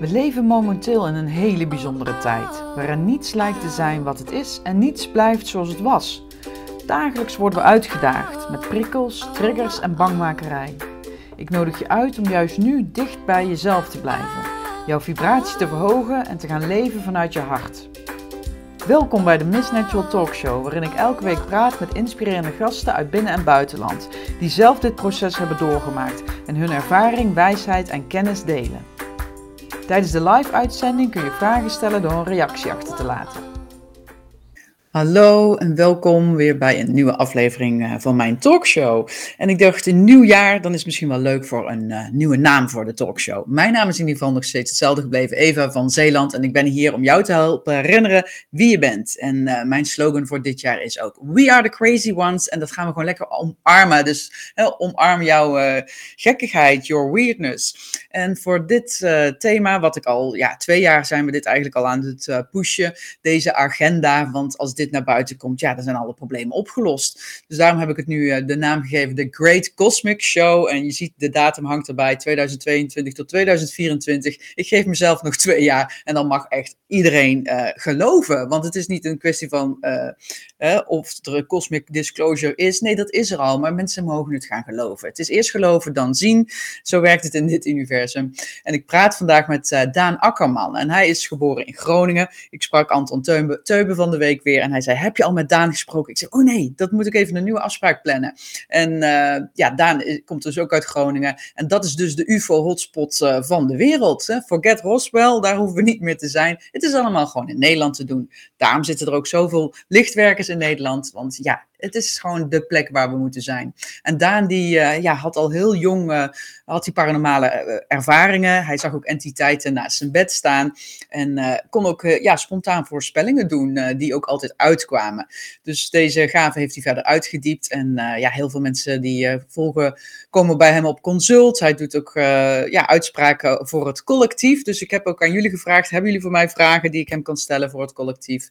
We leven momenteel in een hele bijzondere tijd, waarin niets lijkt te zijn wat het is en niets blijft zoals het was. Dagelijks worden we uitgedaagd met prikkels, triggers en bangmakerij. Ik nodig je uit om juist nu dicht bij jezelf te blijven, jouw vibratie te verhogen en te gaan leven vanuit je hart. Welkom bij de Miss Natural Talk Show, waarin ik elke week praat met inspirerende gasten uit binnen- en buitenland, die zelf dit proces hebben doorgemaakt en hun ervaring, wijsheid en kennis delen. Tijdens de live-uitzending kun je vragen stellen door een reactie achter te laten. Hallo en welkom weer bij een nieuwe aflevering eh, van mijn talkshow. En ik dacht, een nieuw jaar, dan is het misschien wel leuk voor een uh, nieuwe naam voor de talkshow. Mijn naam is in ieder geval nog steeds hetzelfde gebleven, Eva van Zeeland. En ik ben hier om jou te helpen herinneren wie je bent. En uh, mijn slogan voor dit jaar is ook, we are the crazy ones. En dat gaan we gewoon lekker omarmen. Dus omarm jouw gekkigheid, your weirdness. En voor dit thema, wat ik al, ja, twee jaar zijn we dit eigenlijk al aan het pushen, deze agenda. Want als dit naar buiten komt, ja, dan zijn alle problemen opgelost. Dus daarom heb ik het nu uh, de naam gegeven, The Great Cosmic Show. En je ziet, de datum hangt erbij, 2022 tot 2024. Ik geef mezelf nog twee jaar en dan mag echt iedereen uh, geloven. Want het is niet een kwestie van uh, of er een cosmic disclosure is. Nee, dat is er al, maar mensen mogen het gaan geloven. Het is eerst geloven, dan zien. Zo werkt het in dit universum. En ik praat vandaag met Daan Akkerman. En hij is geboren in Groningen. Ik sprak Anton Teube, Teube van de week weer. En hij zei, heb je al met Daan gesproken? Ik zei, oh nee, dat moet ik even een nieuwe afspraak plannen. En uh, ja, Daan komt dus ook uit Groningen. En dat is dus de UFO-hotspot uh, van de wereld. Hè? Forget Roswell, daar hoeven we niet meer te zijn. Het is allemaal gewoon in Nederland te doen. Daarom zitten er ook zoveel lichtwerkers in Nederland. Want ja, het is gewoon de plek waar we moeten zijn. En Daan die, uh, ja, had al heel jong uh, had die paranormale uh, ervaringen. Hij zag ook entiteiten naast zijn bed staan. En kon ook ja, spontaan voorspellingen doen die ook altijd uitkwamen. Dus deze gave heeft hij verder uitgediept. En ja, heel veel mensen die volgen komen bij hem op consult. Hij doet ook ja, uitspraken voor het collectief. Dus ik heb ook aan jullie gevraagd, hebben jullie voor mij vragen die ik hem kan stellen voor het collectief?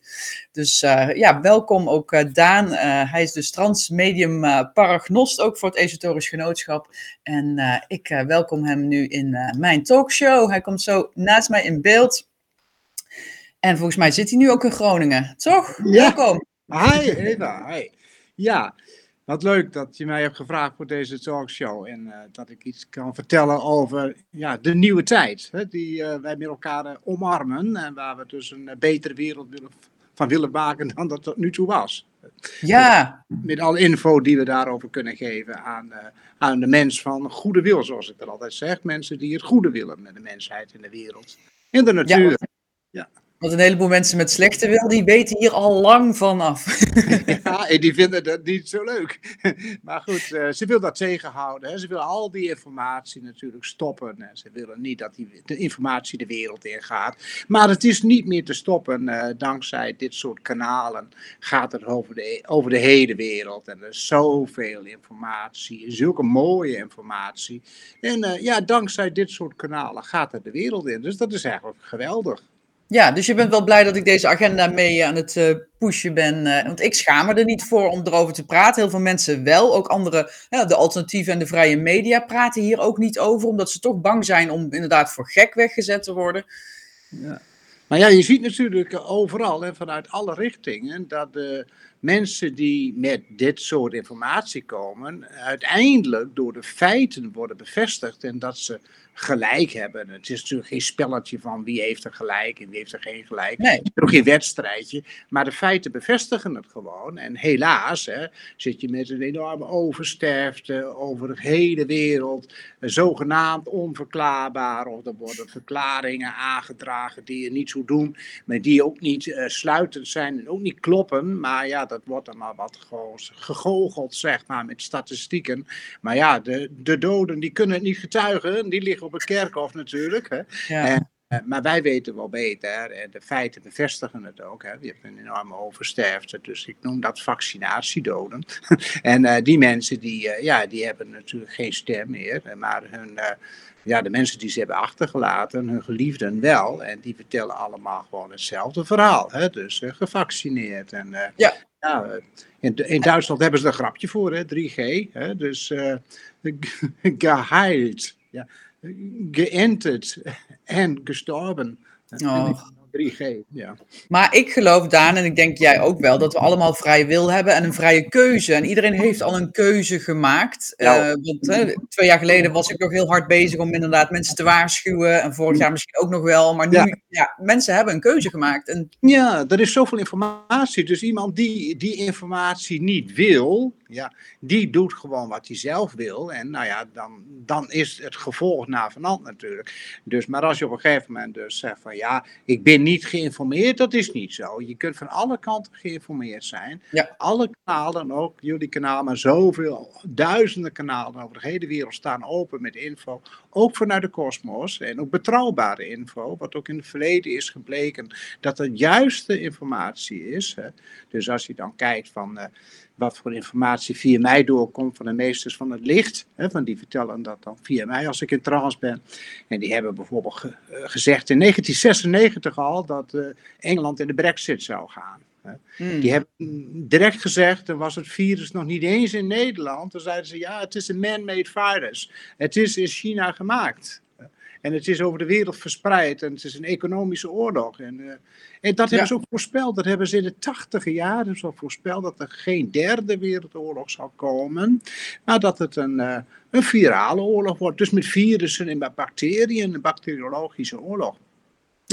Dus ja, welkom ook Daan. Hij is dus transmedium uh, paragnost, ook voor het esoterisch genootschap. En uh, ik uh, welkom hem nu in mijn talkshow. Hij komt zo naast mij in beeld. En volgens mij zit hij nu ook in Groningen, toch? Ja. Welkom. Hi Eva, hi. Ja, wat leuk dat je mij hebt gevraagd voor deze talkshow. En dat ik iets kan vertellen over ja, de nieuwe tijd. Hè, die wij met elkaar omarmen. En waar we dus een betere wereld willen, van willen maken dan dat tot nu toe was. Ja. Met, met alle info die we daarover kunnen geven aan, uh, aan de mens van goede wil, zoals ik dat altijd zeg. Mensen die het goede willen met de mensheid in de wereld. In de natuur. Ja, ja. Want een heleboel mensen met slechte wil, die weten hier al lang vanaf. ja, en die vinden dat niet zo leuk. Maar goed, uh, ze wil dat tegenhouden. Hè. Ze willen al die informatie natuurlijk stoppen. En ze willen niet dat die de informatie de wereld ingaat. Maar het is niet meer te stoppen. Uh, dankzij dit soort kanalen gaat het over de, over de hele wereld. En er is zoveel informatie. Zulke mooie informatie. En uh, ja, dankzij dit soort kanalen gaat het de wereld in. Dus dat is eigenlijk geweldig. Ja, dus je bent wel blij dat ik deze agenda mee aan het uh, pushen ben. Uh, want ik schaam me er niet voor om erover te praten. Heel veel mensen wel. Ook andere, de alternatieve en de vrije media praten hier ook niet over. Omdat ze toch bang zijn om inderdaad voor gek weggezet te worden. Ja. Maar ja, je ziet natuurlijk overal hè, vanuit alle richtingen dat de mensen die met dit soort informatie komen, uiteindelijk door de feiten worden bevestigd en dat ze gelijk hebben. Het is natuurlijk geen spelletje van wie heeft er gelijk en wie heeft er geen gelijk. Nee. Het is ook geen wedstrijdje. Maar de feiten bevestigen het gewoon. En helaas hè, zit je met een enorme oversterfte over de hele wereld. Zogenaamd onverklaarbaar. Of er worden verklaringen aangedragen die je niet zo doen. Maar die ook niet uh, sluitend zijn en ook niet kloppen. Maar ja, dat wordt dan maar wat gegoocheld, zeg maar, met statistieken. Maar ja, de, de doden die kunnen het niet getuigen. Die liggen op het kerkhof natuurlijk. Hè. Ja. En maar wij weten wel beter en de feiten bevestigen het ook. Hè. Je hebt een enorme oversterfte, dus ik noem dat vaccinatiedoden. en die mensen die, ja, die hebben natuurlijk geen stem meer, maar hun ja, de mensen die ze hebben achtergelaten, hun geliefden wel. En die vertellen allemaal gewoon hetzelfde verhaal. Hè? Dus uh, gevaccineerd. En, uh, ja. ja in, in, Duitsland hebben ze er een grapje voor, hè? 3G. Hè? Dus uh, geheild, ja. geënterd en gestorven. Oh. 3G, ja. Maar ik geloof, Daan, en ik denk jij ook wel, dat we allemaal vrije wil hebben en een vrije keuze. En iedereen heeft al een keuze gemaakt. Ja. Uh, want twee jaar geleden was ik nog heel hard bezig om inderdaad mensen te waarschuwen. En vorig jaar misschien ook nog wel. Maar nu, ja, ja mensen hebben een keuze gemaakt. En... Ja, er is zoveel informatie. Dus iemand die die informatie niet wil, ja, die doet gewoon wat hij zelf wil. En nou ja, dan, dan is het gevolg na van natuurlijk. Dus, maar als je op een gegeven moment dus zegt van ja, ik ben niet geïnformeerd, dat is niet zo. Je kunt van alle kanten geïnformeerd zijn. Ja. Alle kanalen, ook jullie kanaal, maar zoveel, duizenden kanalen over de hele wereld staan open met info. Ook vanuit de kosmos en ook betrouwbare info, wat ook in het verleden is gebleken dat het juiste informatie is. Hè. Dus als je dan kijkt van... Uh, wat voor informatie via mij doorkomt van de meesters van het licht. Hè, van die vertellen dat dan via mij als ik in trance ben. En die hebben bijvoorbeeld eh, gezegd in 1996 al dat uh, Engeland in de brexit zou gaan. Hmm. Die hebben direct gezegd, dan was het virus nog niet eens in Nederland. Dan zeiden ze, ja, het is een man-made virus. Het is in China gemaakt. En het is over de wereld verspreid en het is een economische oorlog. En, uh, en dat hebben ze ook voorspeld. Dat hebben ze in de tachtige jaren zo voorspeld dat er geen derde wereldoorlog zal komen. Maar dat het een, uh, een virale oorlog wordt. Dus met virussen en met bacteriën, een bacteriologische oorlog.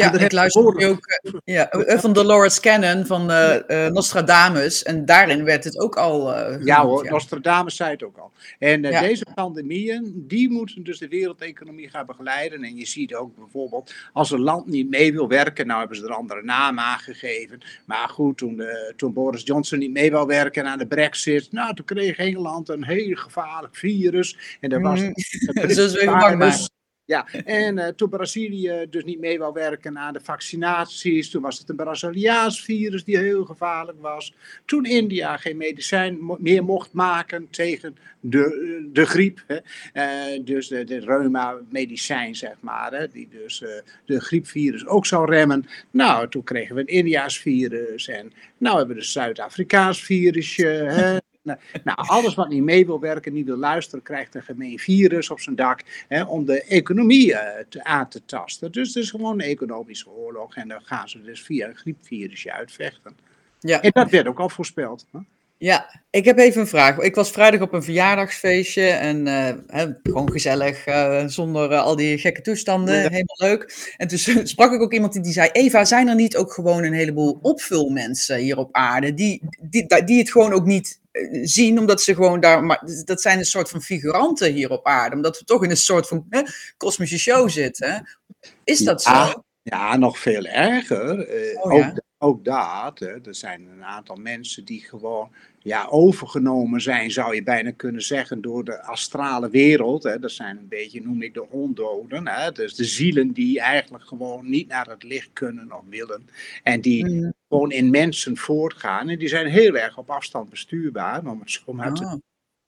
Ja, ik luister ook uh, ja, van Dolores Cannon van uh, uh, Nostradamus. En daarin werd het ook al. ja hoor, Nostradamus zei het ook al. En deze pandemieën, die moeten dus de wereldeconomie gaan begeleiden. En je ziet ook bijvoorbeeld, als een land niet mee wil werken, nou hebben ze er andere namen aangegeven. Maar goed, toen, toen Boris Johnson niet mee wil werken aan de brexit, nou toen kreeg Engeland een heel gevaarlijk virus. En daar was. Mm. dus dat is even bang ja, en uh, toen Brazilië dus niet mee wou werken aan de vaccinaties, toen was het een Braziliaans virus die heel gevaarlijk was. Toen India geen medicijn meer mocht maken tegen de, de griep, hè. Uh, dus de, de reuma-medicijn, zeg maar, hè, die dus uh, de griepvirus ook zou remmen. Nou, toen kregen we een Indiaas virus en nou hebben we een Zuid-Afrikaans virusje. Hè. Nou, nou, alles wat niet mee wil werken, niet wil luisteren, krijgt een gemeen virus op zijn dak hè, om de economie uh, te, aan te tasten. Dus het is gewoon een economische oorlog en dan gaan ze dus via een griepvirusje uitvechten. Ja. En dat werd ook al voorspeld. Hè? Ja, ik heb even een vraag. Ik was vrijdag op een verjaardagsfeestje en uh, gewoon gezellig, uh, zonder uh, al die gekke toestanden, helemaal leuk. En toen sprak ik ook iemand die, die zei, Eva, zijn er niet ook gewoon een heleboel opvulmensen hier op aarde, die, die, die het gewoon ook niet zien, omdat ze gewoon daar, maar dat zijn een soort van figuranten hier op aarde, omdat we toch in een soort van hè, kosmische show zitten. Is dat zo? Ja, nog veel erger. Oh, ook, ook dat, hè, er zijn een aantal mensen die gewoon ja, overgenomen zijn, zou je bijna kunnen zeggen, door de astrale wereld. Hè. Dat zijn een beetje, noem ik de ondoden. Hè. Dus de zielen die eigenlijk gewoon niet naar het licht kunnen of willen. En die mm. gewoon in mensen voortgaan. En die zijn heel erg op afstand bestuurbaar, om het zo maar te ah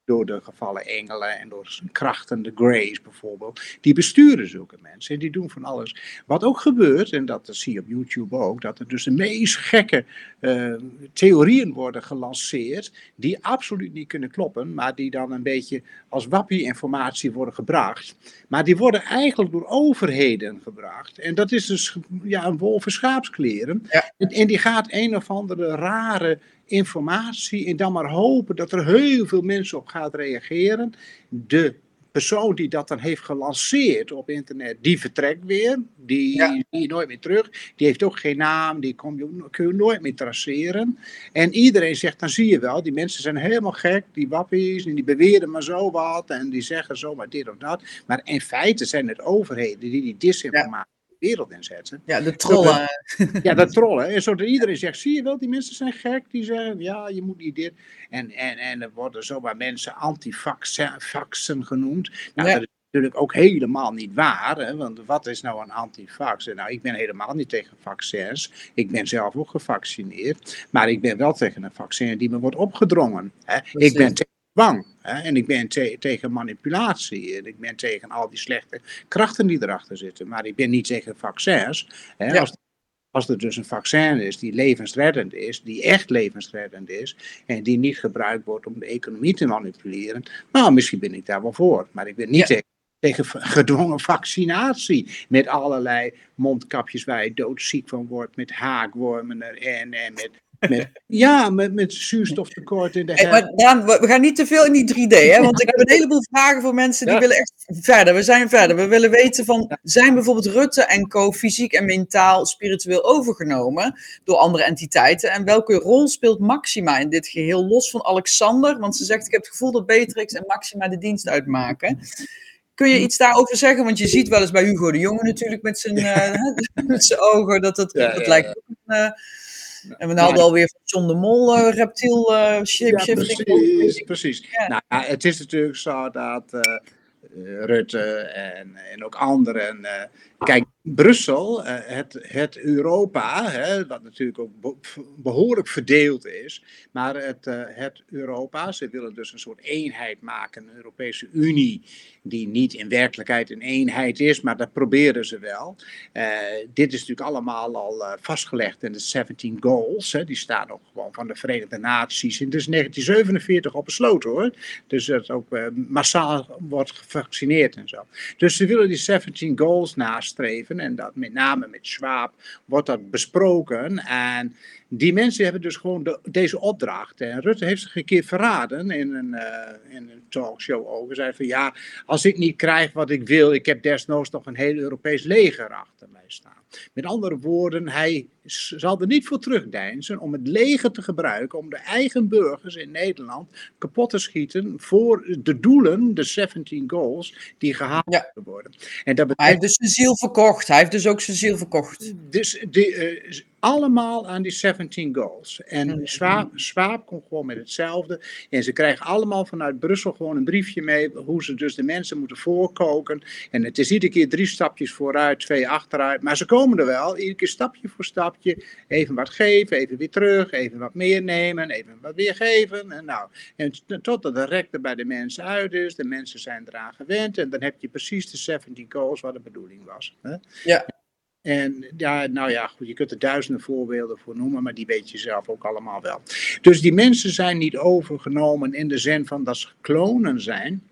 door de gevallen engelen en door krachten, de grace bijvoorbeeld. Die besturen zulke mensen en die doen van alles. Wat ook gebeurt, en dat zie je op YouTube ook, dat er dus de meest gekke uh, theorieën worden gelanceerd, die absoluut niet kunnen kloppen, maar die dan een beetje als wappie-informatie worden gebracht. Maar die worden eigenlijk door overheden gebracht. En dat is dus ja, een wolf in schaapskleren. En, en die gaat een of andere rare informatie en dan maar hopen dat er heel veel mensen op gaat reageren. De persoon die dat dan heeft gelanceerd op internet, die vertrekt weer. Die zie je nooit meer terug. Die heeft ook geen naam, die kom je, kun je nooit meer traceren. En iedereen zegt, dan zie je wel, die mensen zijn helemaal gek, die wappies, en die beweren maar zo wat, en die zeggen zomaar dit of dat. Maar in feite zijn het overheden die die disinformatie wereld inzetten. Ja, de trollen. ja, de trollen. En zodat iedereen zegt, zie je wel, die mensen zijn gek. Die zeggen, ja, je moet niet dit. En, en, en er worden zomaar mensen antifaxen genoemd. Nou, dat is natuurlijk ook helemaal niet waar. Hè? Want wat is nou een antivax? Nou, ik ben helemaal niet tegen vaccins. Ik ben zelf ook gevaccineerd. Maar ik ben wel tegen een vaccin die me wordt opgedrongen. Hè? Ik ben tegen dwang. Hè? En ik ben tegen manipulatie. En ik ben tegen al die slechte krachten die erachter zitten. Maar ik ben niet tegen vaccins. Hè? Als als er dus een vaccin is die levensreddend is, die echt levensreddend is, en die niet gebruikt wordt om de economie te manipuleren, nou, misschien ben ik daar wel voor. Maar ik ben niet tegen, tegen gedwongen vaccinatie met allerlei mondkapjes waar je doodziek van wordt, met haakwormen en, en met ja, met, met zuurstoftekort in de hey, maar Daan, we gaan niet te veel in die 3D, hè? want ik heb een heleboel vragen voor mensen die willen echt verder. We zijn verder. We willen weten van, zijn bijvoorbeeld Rutte en co fysiek en mentaal, spiritueel overgenomen door andere entiteiten? En welke rol speelt Maxima in dit geheel, los van Alexander? Want ze zegt, ik heb het gevoel dat Beatrix en Maxima de dienst uitmaken. Kun je iets daarover zeggen? Want je ziet wel eens bij Hugo de Jonge natuurlijk met zijn, uh, met zijn ogen, dat het, dat lijkt ook een... Uh, en we hadden alweer van John de Mol uh, reptiel uh, shapeshifting. Ja, precies, precies. Nou, het is natuurlijk zo dat uh, Rutte en, en ook anderen. kijk, Brussel, het, het Europa, hè, wat natuurlijk ook behoorlijk verdeeld is, maar het, het Europa, ze willen dus een soort eenheid maken, een Europese Unie die niet in werkelijkheid een eenheid is, maar dat proberen ze wel. Uh, dit is natuurlijk allemaal al vastgelegd in de 17 Goals. Hè, die staan ook gewoon van de Verenigde Naties. En dus 1947 al besloten hoor. Dus dat ook massaal wordt gevaccineerd en zo. Dus ze willen die 17 Goals nastreven. En dat met name met Schwab wordt dat besproken. En die mensen hebben dus gewoon de, deze opdracht. En Rutte heeft zich een keer verraden in een, uh, in een talkshow over. Zei van ja, als ik niet krijg wat ik wil, ik heb desnoods nog een heel Europees leger achter mij staan. Met andere woorden, hij zal er niet voor terugdeinzen om het leger te gebruiken om de eigen burgers in Nederland kapot te schieten voor de doelen, de 17 goals, die gehaald ja. worden. En dat betekent... Hij heeft dus zijn ziel verkocht. Hij heeft dus ook zijn ziel verkocht. Dus die, uh, allemaal aan die 17 goals. En mm. Swaap, komt gewoon met hetzelfde. En ze krijgen allemaal vanuit Brussel gewoon een briefje mee hoe ze dus de mensen moeten voorkoken. En het is iedere keer drie stapjes vooruit, twee achteruit. Maar ze komen er wel, iedere keer stapje voor Even wat geven, even weer terug, even wat meer nemen, even wat weer geven. En, nou, en totdat de rek er bij de mensen uit is, de mensen zijn eraan gewend. En dan heb je precies de 17 goals wat de bedoeling was. Hè? Ja. En ja, nou ja, goed, je kunt er duizenden voorbeelden voor noemen, maar die weet je zelf ook allemaal wel. Dus die mensen zijn niet overgenomen in de zin van dat ze klonen zijn,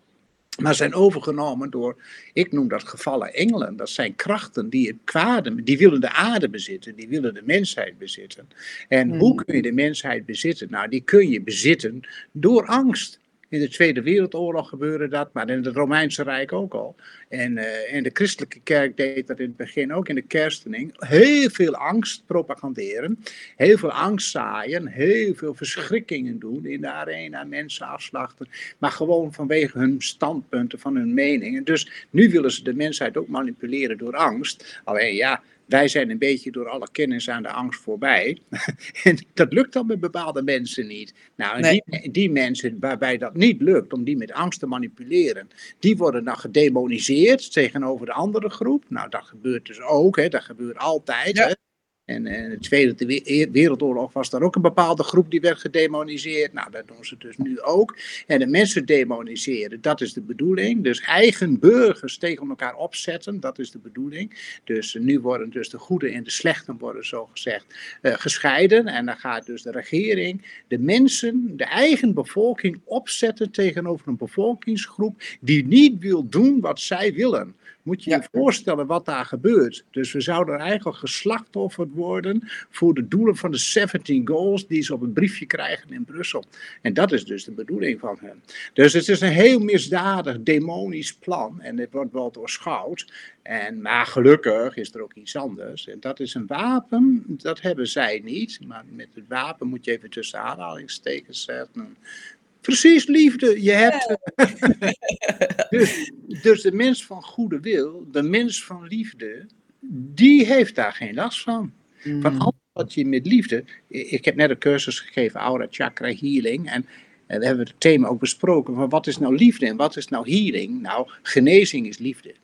maar zijn overgenomen door, ik noem dat gevallen engelen. Dat zijn krachten die het kwade, die willen de aarde bezitten, die willen de mensheid bezitten. En hoe hmm. kun je de mensheid bezitten? Nou, die kun je bezitten door angst. In de Tweede Wereldoorlog gebeurde dat, maar in het Romeinse Rijk ook al. En uh, in de christelijke kerk deed dat in het begin ook in de kerstening. Heel veel angst propaganderen, heel veel angst zaaien, heel veel verschrikkingen doen in de arena, mensen afslachten. Maar gewoon vanwege hun standpunten, van hun meningen. Dus nu willen ze de mensheid ook manipuleren door angst. Alleen ja, wij zijn een beetje door alle kennis aan de angst voorbij. en dat lukt dan met bepaalde mensen niet. Nou, die, die, mensen waarbij dat niet lukt om die met angst te manipuleren, die worden dan gedemoniseerd tegenover de andere groep. Nou, dat gebeurt dus ook, hè, dat gebeurt altijd. Hè. En in de Tweede Wereldoorlog was er ook een bepaalde groep die werd gedemoniseerd. Nou, dat doen ze dus nu ook. En de mensen demoniseren, dat is de bedoeling. Dus eigen burgers tegen elkaar opzetten, dat is de bedoeling. Dus nu worden dus de goede en de slechten worden zo gezegd uh, gescheiden. En dan gaat dus de regering de mensen, de eigen bevolking opzetten tegenover een bevolkingsgroep die niet wil doen wat zij willen. Moet je je voorstellen wat daar gebeurt. Dus we zouden eigenlijk geslachtofferd worden voor de doelen van de 17 goals die ze op een briefje krijgen in Brussel. En dat is dus de bedoeling van hen. Dus het is een heel misdadig, demonisch plan. En dit wordt wel doorschouwd. En, maar gelukkig is er ook iets anders. En dat is een wapen, dat hebben zij niet. Maar met het wapen moet je even tussen aanhalingstekens zetten. Precies, liefde. Je hebt. dus, dus de mens van goede wil, de mens van liefde, die heeft daar geen last van. Van mm. alles wat je met liefde. Ik heb net een cursus gegeven, Aura Chakra Healing. En En we hebben het thema ook besproken van wat is nou liefde en wat is nou healing? Nou, genezing is liefde.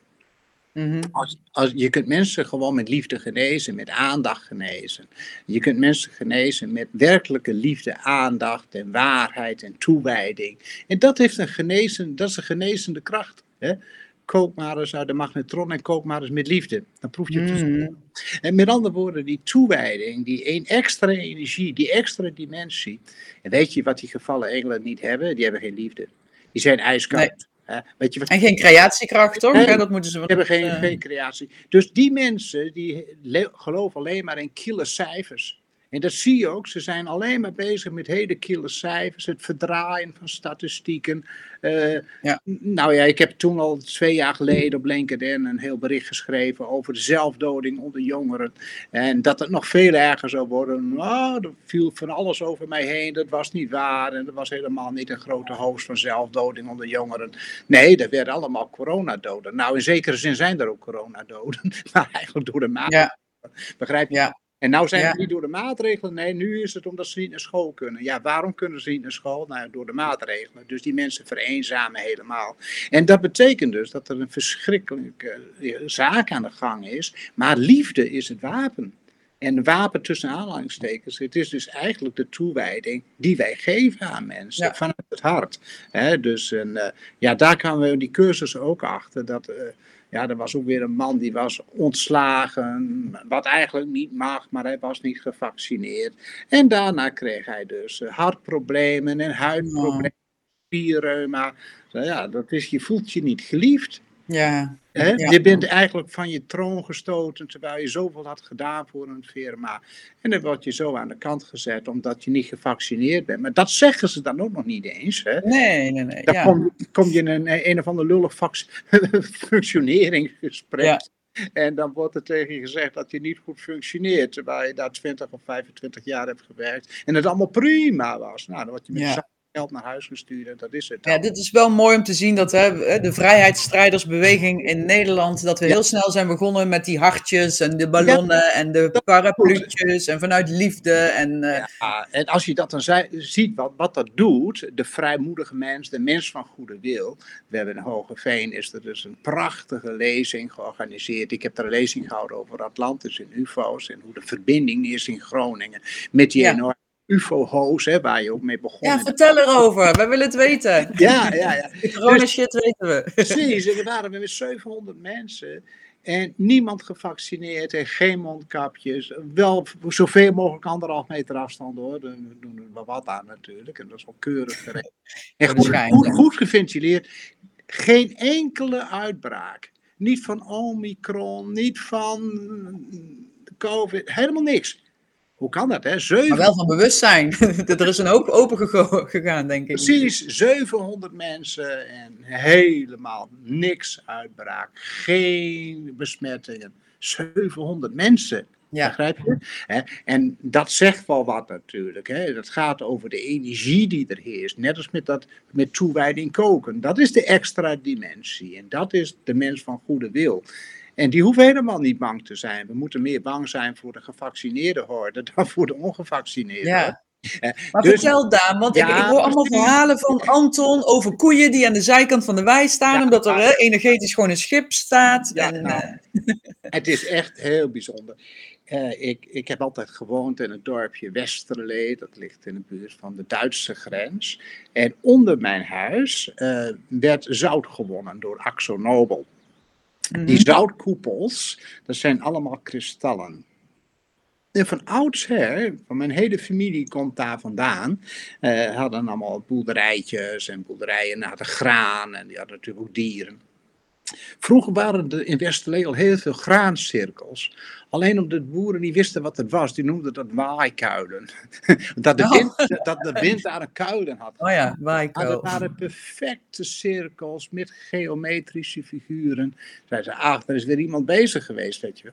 Mhm. Als, als, je kunt mensen gewoon met liefde genezen, met aandacht genezen. Je kunt mensen genezen met werkelijke liefde, aandacht en waarheid en toewijding. En dat, heeft een genezen, dat is een genezende kracht. Hè? Kook maar eens uit de magnetron en kook maar eens met liefde. Dan proef je het. Mhm. En met andere woorden, die toewijding, die een extra energie, die extra dimensie. En weet je wat die gevallen engelen niet hebben? Die hebben geen liefde. Die zijn ijskoud. Weet je wat En geen creatiekracht, toch? Nee, Ja, dat moeten ze die hebben geen, eh, geen creatie. Dus die mensen die geloven alleen maar in kille cijfers. En dat zie je ook. Ze zijn alleen maar bezig met hele kille cijfers. Het verdraaien van statistieken. Eh, Ja. Nou ja, ik heb toen al twee jaar geleden op LinkedIn een heel bericht geschreven over de zelfdoding onder jongeren. En dat het nog veel erger zou worden. Nou, er viel van alles over mij heen. Dat was niet waar. En er was helemaal niet een grote hoogst van zelfdoding onder jongeren. Nee, er werden allemaal coronadoden. Nou, in zekere zin zijn er ook coronadoden. Maar eigenlijk door de maatregelen. Ja, Begrijp je? Ja. En nou zijn Ja. het niet door de maatregelen. Nee, nu is het omdat ze niet naar school kunnen. Ja, waarom kunnen ze niet naar school? Nou, door de maatregelen. Dus die mensen vereenzamen helemaal. En dat betekent dus dat er een verschrikkelijke eh, zaak aan de gang is. Maar liefde is het wapen. En wapen tussen aanhalingstekens, het is dus eigenlijk de toewijding die wij geven aan mensen Ja. vanuit het hart. Dus en, eh, ja, daar kwamen we die cursus ook achter. Dat, eh, ja, er was ook weer een man die was ontslagen, wat eigenlijk niet mag, maar hij was niet gevaccineerd. En daarna kreeg hij dus eh, hartproblemen en huidproblemen, spierreuma. Nou Ja, dat is, je voelt je niet geliefd. Ja. Je bent eigenlijk van je troon gestoten terwijl je zoveel had gedaan voor een firma. En dan word je zo aan de kant gezet omdat je niet gevaccineerd bent. Maar dat zeggen ze dan ook nog niet eens. Hè? Nee, nee, nee. Dan Ja. kom, kom je in een, een of ander lullig functioneringsgesprek. Ja. En dan wordt er tegen je gezegd dat je niet goed functioneert. Terwijl je daar 20 of 25 jaar hebt gewerkt. En het allemaal prima was. Nou, dan word je met geld naar huis gestuurd. Dat is het. Ja, dit is wel mooi om te zien dat hè, de vrijheidsstrijdersbeweging in Nederland, dat we Ja. heel snel zijn begonnen met die hartjes en de ballonnen en de parapluutjes en vanuit liefde. En, eh, Ja, en als je dat dan zei- ziet, wat, wat dat doet, de vrijmoedige mens, de mens van goede wil. We hebben in Hogeveen is er dus een prachtige lezing georganiseerd. Ik heb er een lezing gehouden over Atlantis en UFO's en hoe de verbinding is in Groningen met die enorme UFO-hoos, hè, waar je ook mee begon. ja, vertel erover, wij willen het weten. ja, ja, ja. De corona shit weten we. Precies, en we waren met 700 mensen. En niemand gevaccineerd en geen mondkapjes. Wel zoveel mogelijk anderhalf meter afstand hoor. We doen er wel wat aan natuurlijk. En dat is wel keurig geregeld. En goed, goed, goed geventileerd. Geen enkele uitbraak. Niet van Omicron, niet van COVID. Helemaal niks. Hoe kan dat hè? Zeven Maar wel van bewustzijn. er is een hoop open gegaan, denk ik. Precies, 700 mensen en helemaal niks uitbraak. Geen besmettingen. 700 mensen. Ja. Begrijp je? En dat zegt wel wat natuurlijk. Hè? Dat gaat over de energie die er heerst. Net als met, dat, met toewijding koken. Dat is de extra dimensie. En dat is de mens van goede wil. En die hoeven helemaal niet bang te zijn. We moeten meer bang zijn voor de gevaccineerde horde dan voor de ongevaccineerde. Ja. Hè? Maar Dus- vertel Daan, want ik, Ja, ik hoor allemaal verhalen van Anton over koeien die aan de zijkant van de wei staan, Ja. omdat er hè, energetisch gewoon een schip staat. Ja, en, nou, eh, Het is echt heel bijzonder. Eh, ik, ik heb altijd gewoond in het dorpje Westerlee. Dat ligt in de buurt van de Duitse grens. En onder mijn huis eh, werd zout gewonnen door Axo Nobel. Die mhm. zoutkoepels, dat zijn allemaal kristallen. En van oudsher, van mijn hele familie komt daar vandaan, eh, hadden allemaal boerderijtjes en boerderijen, hadden graan en die hadden natuurlijk ook dieren. Vroeger waren er in Westerlee al heel veel graancirkels. Alleen omdat de boeren niet wisten wat het was, die noemden dat waaikuilen. dat, de Oh. wind, dat de wind daar een kuilen had. Oh ja, Maar Waiko. dat waren perfecte cirkels met geometrische figuren. Zeiden ze, ach, er is weer iemand bezig geweest, weet je.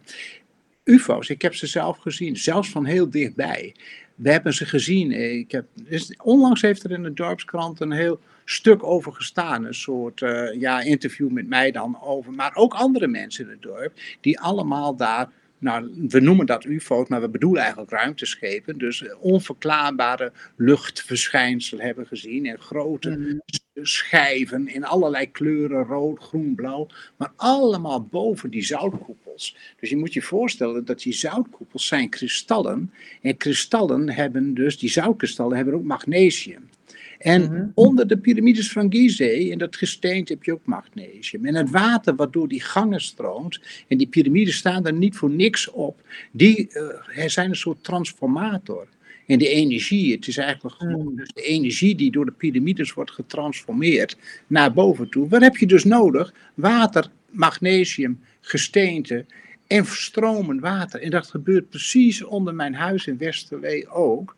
UFO's, ik heb ze zelf gezien, zelfs van heel dichtbij. We hebben ze gezien. eh, Ik heb, dus onlangs heeft er in de dorpskrant een heel stuk over gestaan. Een soort ja, interview met mij dan over. Maar ook andere mensen in het dorp, die allemaal daar nou, we noemen dat UFO's, maar we bedoelen eigenlijk ruimteschepen. Dus onverklaarbare luchtverschijnselen hebben gezien en grote Mhm. schijven in allerlei kleuren, rood, groen, blauw, maar allemaal boven die zoutkoepels. Dus je moet je voorstellen dat die zoutkoepels zijn kristallen en kristallen hebben dus, die zoutkristallen hebben ook magnesium. En Mhm. onder de piramides van Gizeh, in dat gesteente, heb je ook magnesium. En het water wat door die gangen stroomt, en die piramides staan er niet voor niks op, die eh, zijn een soort transformator. En die energie, het is eigenlijk gewoon Mm. dus de energie die door de piramides wordt getransformeerd naar boven toe. Wat heb je dus nodig? Water, magnesium, gesteente en stromend water. En dat gebeurt precies onder mijn huis in Westerlee ook.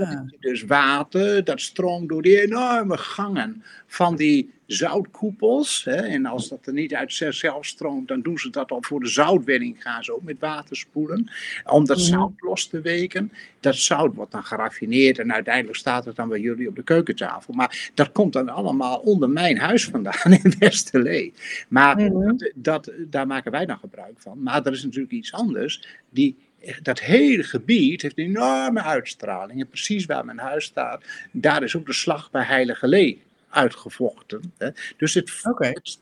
Ah. Dus water, dat stroomt door die enorme gangen van die zoutkoepels. Hè. En als dat er niet uit zichzelf stroomt, dan doen ze dat al voor de zoutwinning. Gaan ze ook met water spoelen. Om dat Mhm. zout los te weken. Dat zout wordt dan geraffineerd en uiteindelijk staat het dan bij jullie op de keukentafel. Maar dat komt dan allemaal onder mijn huis vandaan in Westerlee. Maar Mhm. dat, dat, daar maken wij dan gebruik van. Maar er is natuurlijk iets anders. Die, dat hele gebied heeft een enorme uitstraling. En precies waar mijn huis staat, daar is ook de slag bij Heilige Lee uitgevochten. Hè. Dus het,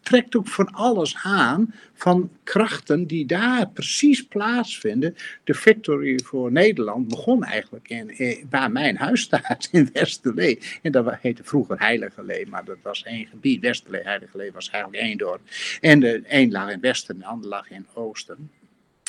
trekt ook van alles aan van krachten die daar precies plaatsvinden. De victory voor Nederland begon eigenlijk in, eh, waar mijn huis staat, in Westerlee. En dat heette vroeger Heilige Lee, maar dat was één gebied. Westerlee, Heilige Lee was eigenlijk één dorp. En de een lag in Westen, de ander lag in Oosten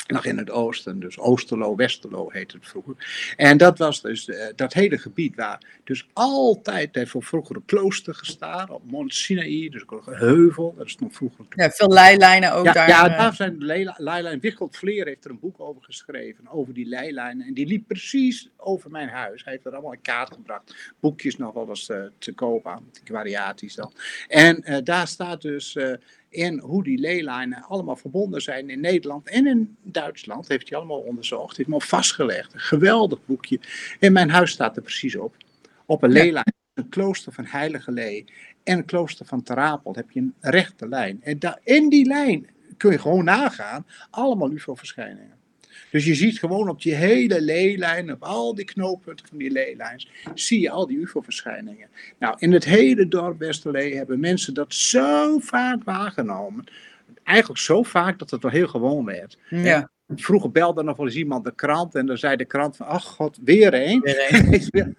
lag in het oosten, dus Oosterlo, Westerlo heette het vroeger. En dat was dus eh, dat hele gebied waar dus altijd heeft voor vroeger een klooster gestaan, op Mont Sinaï, dus ook een heuvel, dat is nog vroeger Ja, veel leilijnen ook ja, daar. ja, eh, daar zijn leilijnen. Wichelt Vleer heeft er een boek over geschreven, over die leilijnen. En die liep precies over mijn huis. Hij heeft er allemaal in kaart gebracht. Boekjes nog wel eens eh, te koop aan, variaties dan. En daar staat dus in hoe die leelijnen allemaal verbonden zijn in Nederland en in Duitsland. Heeft hij allemaal onderzocht, heeft hem al vastgelegd. Een geweldig boekje. En mijn huis staat er precies op. Op een leelijn, een klooster van Heilige Lee en een klooster van Terapel heb je een rechte lijn. En in die lijn kun je gewoon nagaan, allemaal UFO-verschijningen. Dus je ziet gewoon op die hele leelijn, op al die knooppunten van die leelijns, zie je al die UFO-verschijningen. Nou, in het hele dorp Westerlee hebben mensen dat zo vaak waargenomen. Eigenlijk zo vaak dat het wel heel gewoon werd. ja. Vroeger belde nog wel eens iemand de krant en dan zei de krant van, ach god, weer. Weer een. Wel?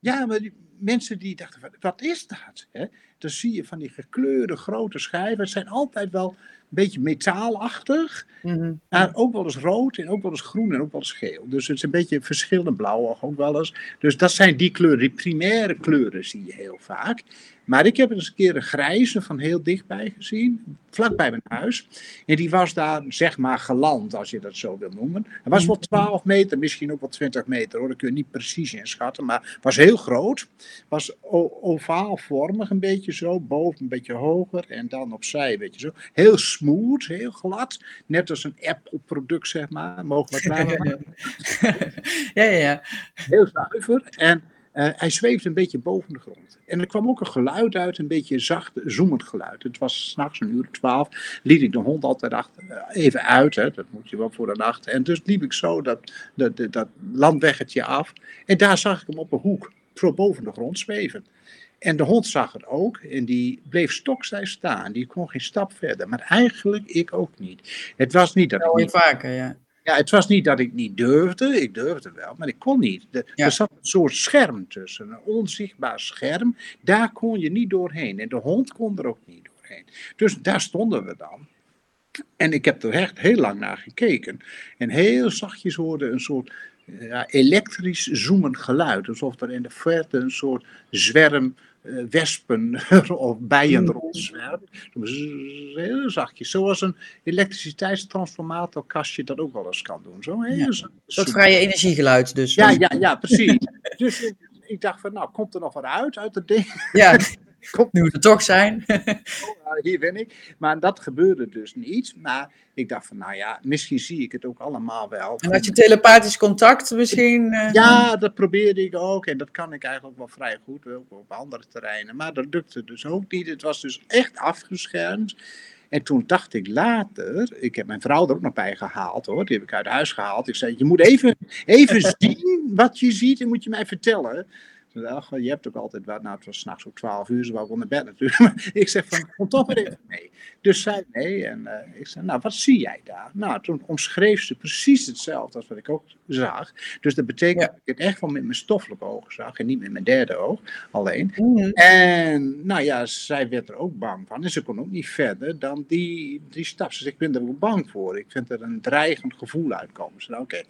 ja, maar die mensen die dachten, van, wat is dat? Hè? Dan zie je van die gekleurde grote schijven. Het zijn altijd wel een beetje metaalachtig. Mhm. Maar ook wel eens rood en ook wel eens groen en ook wel eens geel. Dus het is een beetje verschillende blauw ook wel eens. Dus dat zijn die kleuren, die primaire kleuren zie je heel vaak. Maar ik heb eens een keer een grijze van heel dichtbij gezien, vlakbij mijn huis. En die was daar zeg maar geland, als je dat zo wil noemen. Hij was wel 12 meter, misschien ook wel 20 meter hoor, dat kun je niet precies inschatten. Maar was heel groot, was ovaalvormig een beetje zo, boven een beetje hoger en dan opzij een beetje zo. Heel smooth, heel glad, net als een Apple-product zeg maar, mogen we het maken ja, ja, ja. heel zuiver. En eh, hij zweefde een beetje boven de grond. En er kwam ook een geluid uit, een beetje zacht, zoemend geluid. Het was s'nachts een uur twaalf. Liet ik de hond altijd achter, eh, even uit, hè, dat moet je wel voor de nacht. En dus liep ik zo dat, dat, dat, dat landweggetje af. En daar zag ik hem op een hoek, zo boven de grond zweven. En de hond zag het ook en die bleef stokstijf staan. Die kon geen stap verder. Maar eigenlijk ik ook niet. Het was niet dat Dat ik niet vaker, ja. ja, het was niet dat ik niet durfde. Ik durfde wel, maar ik kon niet. Ja. Er zat een soort scherm tussen, een onzichtbaar scherm. Daar kon je niet doorheen. En de hond kon er ook niet doorheen. Dus daar stonden we dan. En ik heb er echt heel lang naar gekeken. En heel zachtjes hoorde een soort ja, elektrisch zoemend geluid. Alsof er in de verte een soort zwerm wespen of bijen Mm. rondzwermt. Heel zachtjes. Zoals een elektriciteitstransformatorkastje dat ook wel eens kan doen. Zo heel Ja. zacht Dat vrije energiegeluid dus. Ja, ja, ja, precies. dus ik, ik dacht van, nou, komt er nog wat uit uit het ding? Ja, Komt nu er toch zijn. Nou, hier ben ik. Maar dat gebeurde dus niet. Maar ik dacht van, nou ja, misschien zie ik het ook allemaal wel. En had je telepathisch contact misschien? eh? Ja, dat probeerde ik ook. En dat kan ik eigenlijk wel vrij goed, ook op andere terreinen. Maar dat lukte dus ook niet. Het was dus echt afgeschermd. En toen dacht ik later, ik heb mijn vrouw er ook nog bij gehaald hoor, die heb ik uit huis gehaald. Ik zei, je moet even, even zien wat je ziet en moet je mij vertellen. Je hebt ook altijd wat. Nou, het was s'nachts ook 12 uur, ze ik onder bed natuurlijk. Maar ik zeg van, kom toch weer even mee. Dus zij nee. En uh, ik zei, nou, wat zie jij daar? Nou, toen omschreef ze precies hetzelfde als wat ik ook zag. Dus dat betekent ja. dat ik het echt wel met mijn stoffelijke ogen zag. En niet met mijn derde oog alleen. Mm. En nou ja, zij werd er ook bang van. En ze kon ook niet verder dan die, die stap. Ze zei, ik ben er ook bang voor. Ik vind er een dreigend gevoel uitkomen. Ze zei, oké. Okay.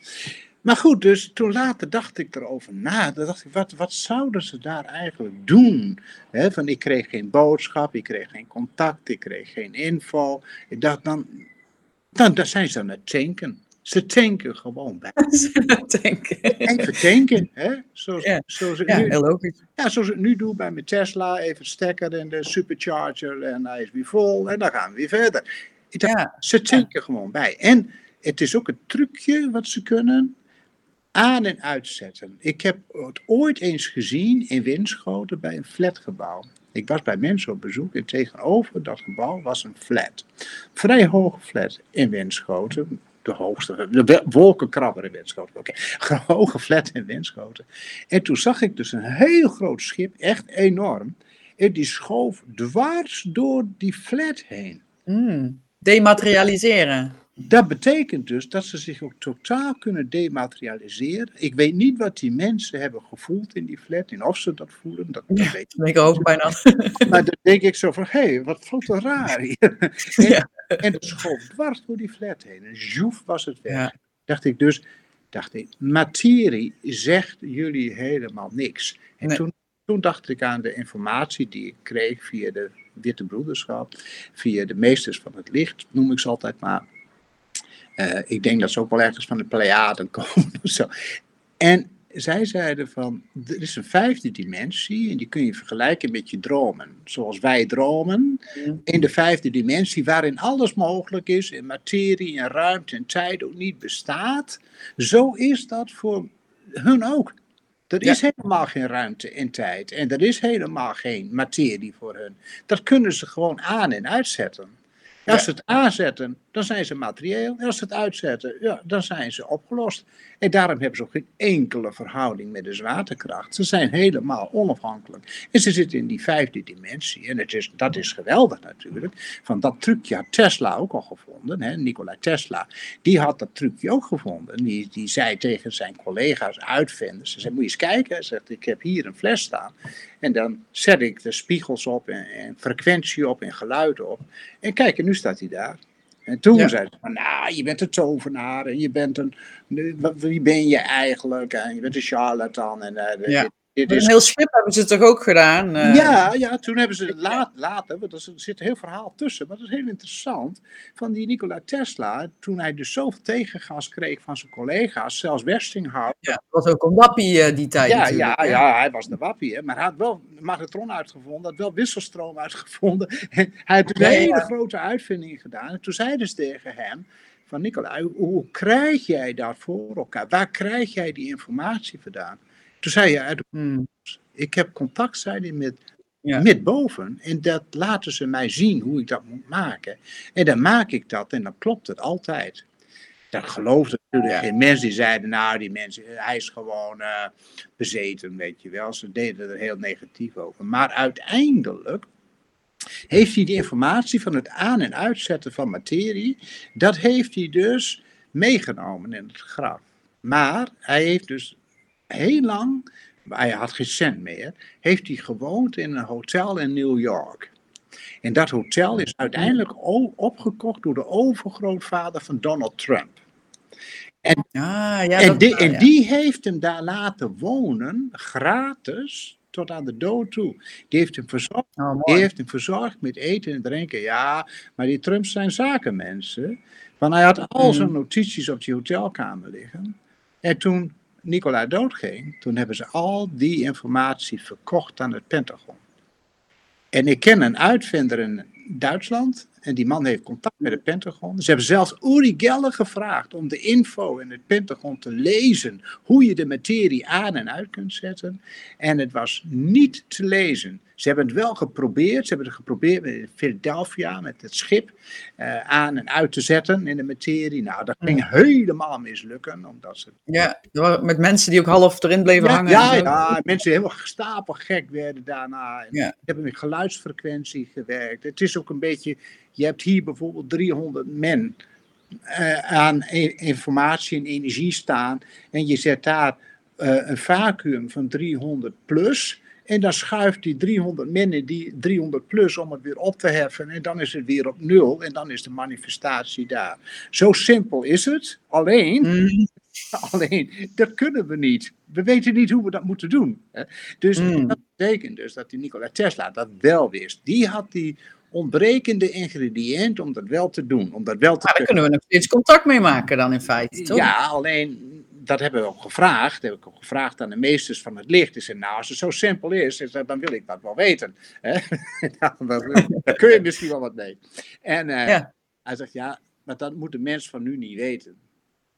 Maar goed, dus toen later dacht ik erover na. Dan dacht ik, wat, wat zouden ze daar eigenlijk doen? He, van, ik kreeg geen boodschap, ik kreeg geen contact, ik kreeg geen info. Ik dacht, dan, dan, dan zijn ze aan het tanken. Ze tanken gewoon bij. Ze tanken. Even tanken, hè? Zoals, Ja. zoals, ik Ja, nu, heel logisch. ja, zoals ik nu doe bij mijn Tesla. Even stekker in de supercharger en hij is weer vol. En dan gaan we weer verder. Ik dacht, Ja, ze tanken gewoon bij. En het is ook een trucje wat ze kunnen aan- en uitzetten. Ik heb het ooit eens gezien in Winschoten bij een flatgebouw. Ik was bij mensen op bezoek en tegenover dat gebouw was een flat. Vrij hoge flat in Winschoten. De hoogste, de wolkenkrabber in Winschoten. Oké, hoge flat in Winschoten. En toen zag ik dus een heel groot schip, echt enorm. En die schoof dwars door die flat heen. Mm. Dematerialiseren. Dat betekent dus dat ze zich ook totaal kunnen dematerialiseren. Ik weet niet wat die mensen hebben gevoeld in die flat en of ze dat voelen. Dat, Ja. weet ik ook bijna. Maar dan denk ik zo van, hé, hey, wat voelt er raar hier. En, Ja. en het schoof dwars door die flat heen. En joef was het weg. Ja. Dacht ik dus, dacht ik, materie zegt jullie helemaal niks. En Nee. toen, toen dacht ik aan de informatie die ik kreeg via de Witte Broederschap, via de meesters van het licht, noem ik ze altijd maar. Eh, ik denk dat ze ook wel ergens van de Pleiaden komen of zo. En zij zeiden van, er is een vijfde dimensie en die kun je vergelijken met je dromen. Zoals wij dromen, in de vijfde dimensie, waarin alles mogelijk is, en materie en ruimte en tijd ook niet bestaat. Zo is dat voor hun ook. Er is helemaal geen ruimte en tijd en er is helemaal geen materie voor hun. Dat kunnen ze gewoon aan en uitzetten. Als ze het aanzetten, dan zijn ze materieel. Als ze het uitzetten, ja, dan zijn ze opgelost. En daarom hebben ze ook geen enkele verhouding met de zwaartekracht. Ze zijn helemaal onafhankelijk. En ze zitten in die vijfde dimensie. En het is, dat is geweldig natuurlijk. Van dat trucje had Tesla ook al gevonden. Hè? Nikola Tesla. Die had dat trucje ook gevonden. Die, die zei tegen zijn collega's, uitvinders. Ze moet je eens kijken. Hij zegt, ik heb hier een fles staan. En dan zet ik de spiegels op en, en frequentie op en geluiden op. En kijk, en nu staat hij daar. En toen Ja. zei ze van, nou, je bent een tovenaar en je bent een, wie ben je eigenlijk? En je bent een charlatan en eh, Ja. Dit, Een heel schip hebben ze toch ook gedaan? eh, Ja, ja, toen hebben ze laat, later, want er zit een heel verhaal tussen, maar dat is heel interessant, van die Nikola Tesla, toen hij dus zoveel tegengas kreeg van zijn collega's, zelfs Westinghouse, Ja, dat was ook een wappie eh, die tijd ja, ja, hè? ja, hij was de wappie, hè, maar hij had wel magnetron uitgevonden, had wel wisselstroom uitgevonden. En hij had dus Ja, ja. hele grote uitvindingen gedaan. En toen zeiden ze tegen hem, van Nicola, hoe, hoe krijg jij dat voor elkaar? Waar krijg jij die informatie vandaan? Toen zei hij, uit de- Mm. ik heb contact zei hij, met, Ja. met boven. En dat laten ze mij zien hoe ik dat moet maken. En dan maak ik dat en dan klopt het altijd. Dat geloofde natuurlijk Ja. geen mensen die zeiden, nou die mensen, hij is gewoon eh, bezeten, weet je wel. Ze deden er heel negatief over. Maar uiteindelijk heeft hij die informatie van het aan- en uitzetten van materie, dat heeft hij dus meegenomen in het graf. Maar hij heeft dus heel lang, hij had geen cent meer, heeft hij gewoond in een hotel in New York. En dat hotel is uiteindelijk opgekocht door de overgrootvader van Donald Trump. Ah, ja, en, dat, die, ah, en heeft hem daar laten wonen, gratis, tot aan de dood toe. Die heeft hem verzorgd. Oh, Die heeft hem verzorgd met eten en drinken. Ja, maar die Trumps zijn zakenmensen. Want hij had al Mhm. zijn notities op die hotelkamer liggen. En toen Nicola doodging, toen hebben ze al die informatie verkocht aan het Pentagon. En ik ken een uitvinder in Duitsland. En die man heeft contact met het Pentagon. Ze hebben zelfs Uri Geller gevraagd om de info in het Pentagon te lezen. Hoe je de materie aan en uit kunt zetten. En het was niet te lezen. Ze hebben het wel geprobeerd. Ze hebben het geprobeerd in Philadelphia met het schip uh, aan en uit te zetten in de materie. Nou, dat ging helemaal mislukken. Omdat ze... Ja, met mensen die ook half erin bleven ja, hangen. Ja, ja, mensen die helemaal stapelgek werden daarna. Ja. Ik heb met geluidsfrequentie gewerkt. Het is ook een beetje, je hebt hier bijvoorbeeld 300 men uh, aan informatie en energie staan. En je zet daar uh, een vacuüm van 300 plus. En dan schuift die 300 minnen die 300 plus om het weer op te heffen. En dan is het weer op nul. En dan is de manifestatie daar. Zo simpel is het. Alleen, Mm. alleen dat kunnen we niet. We weten niet hoe we dat moeten doen. Dus Mm. dat betekent dus dat die Nikola Tesla dat wel wist. Die had die ontbrekende ingrediënt om dat wel te doen. Om dat wel te Maar daar kunnen we nog steeds contact mee maken dan in feite, toch? ja, alleen dat hebben we ook gevraagd. Heb ik ook gevraagd aan de meesters van het licht. Ik zei, nou, als het zo simpel is, is dat, dan wil ik dat wel weten. Nou, daar kun je misschien wel wat mee. En uh, Ja. hij zegt, ja, maar dat moet de mens van nu niet weten.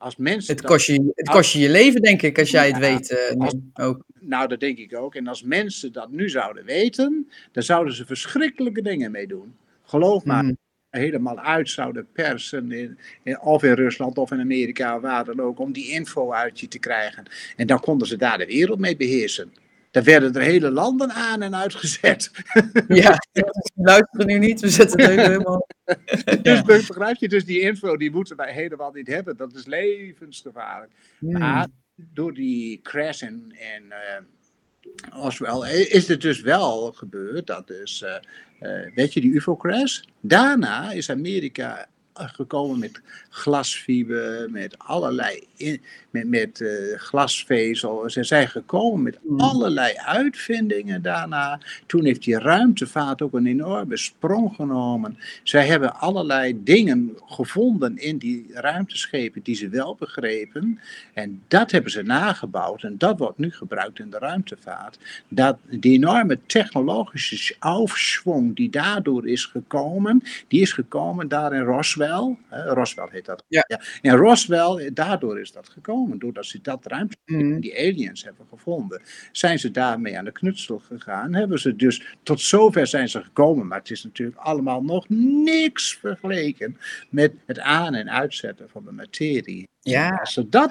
Als mensen Het kost, je, het kost je je leven, denk ik, als jij het weet. eh, als- ook. Nou, dat denk ik ook. En als mensen dat nu zouden weten, dan zouden ze verschrikkelijke dingen mee doen. Geloof maar, Mm. helemaal uit zouden persen, in, in- of in Rusland of in Amerika, waar dan ook, om die info uit je te krijgen. En dan konden ze daar de wereld mee beheersen. Daar werden er hele landen aan en uitgezet. Ja, we luisteren nu niet. We zetten het even helemaal... Dus begrijp je, dus die info die moeten wij helemaal niet hebben. Dat is levensgevaarlijk. Hmm. Maar door die crash in, in eh, Oswell is het dus wel gebeurd dat dus, eh, eh, weet je, die UFO-crash. Daarna is Amerika gekomen met glasfiber, met allerlei, in- met, met eh, glasvezel. Ze zijn gekomen met Mm. allerlei uitvindingen daarna. Toen heeft die ruimtevaart ook een enorme sprong genomen. Zij hebben allerlei dingen gevonden in die ruimteschepen die ze wel begrepen. En dat hebben ze nagebouwd en dat wordt nu gebruikt in de ruimtevaart. Dat, die enorme technologische aufschwung die daardoor is gekomen, die is gekomen daar in Roswell. Hè, Roswell heet dat. Ja. In Roswell, daardoor is dat gekomen. Doordat ze dat ruimte, Mm. die aliens hebben gevonden, zijn ze daarmee aan de knutsel gegaan. Hebben ze dus, tot zover zijn ze gekomen, maar het is natuurlijk allemaal nog niks vergeleken met het aan- en uitzetten van de materie. Ja,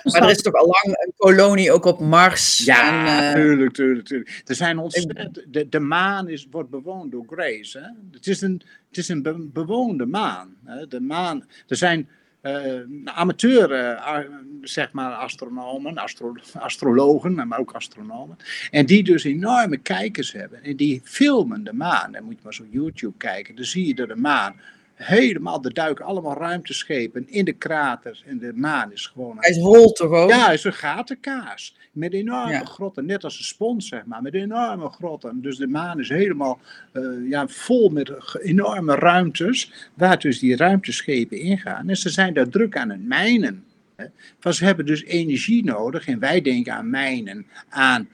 maar er is toch al lang een kolonie ook op Mars. ja, en, eh, tuurlijk, tuurlijk, tuurlijk. Er zijn ontzettend, de, de maan is, wordt bewoond door Grace. Hè? Het is een, het is een be- bewoonde maan. Hè? De maan. Er zijn eh, amateur, eh, ar- zeg maar, astronomen, astro, astrologen, maar ook astronomen. En die dus enorme kijkers hebben. En die filmen de maan. Dan moet je maar zo YouTube kijken. Dan zie je dat de maan helemaal, er duiken allemaal ruimteschepen in de kraters. En de maan is gewoon Hij is hol toch ook? ja, het is een gatenkaas. Met enorme Ja. grotten, net als een spons, zeg maar. Met enorme grotten. Dus de maan is helemaal eh, ja, vol met enorme ruimtes. Waar dus die ruimteschepen ingaan. En ze zijn daar druk aan het mijnen. Hè. Want ze hebben dus energie nodig. En wij denken aan mijnen, aan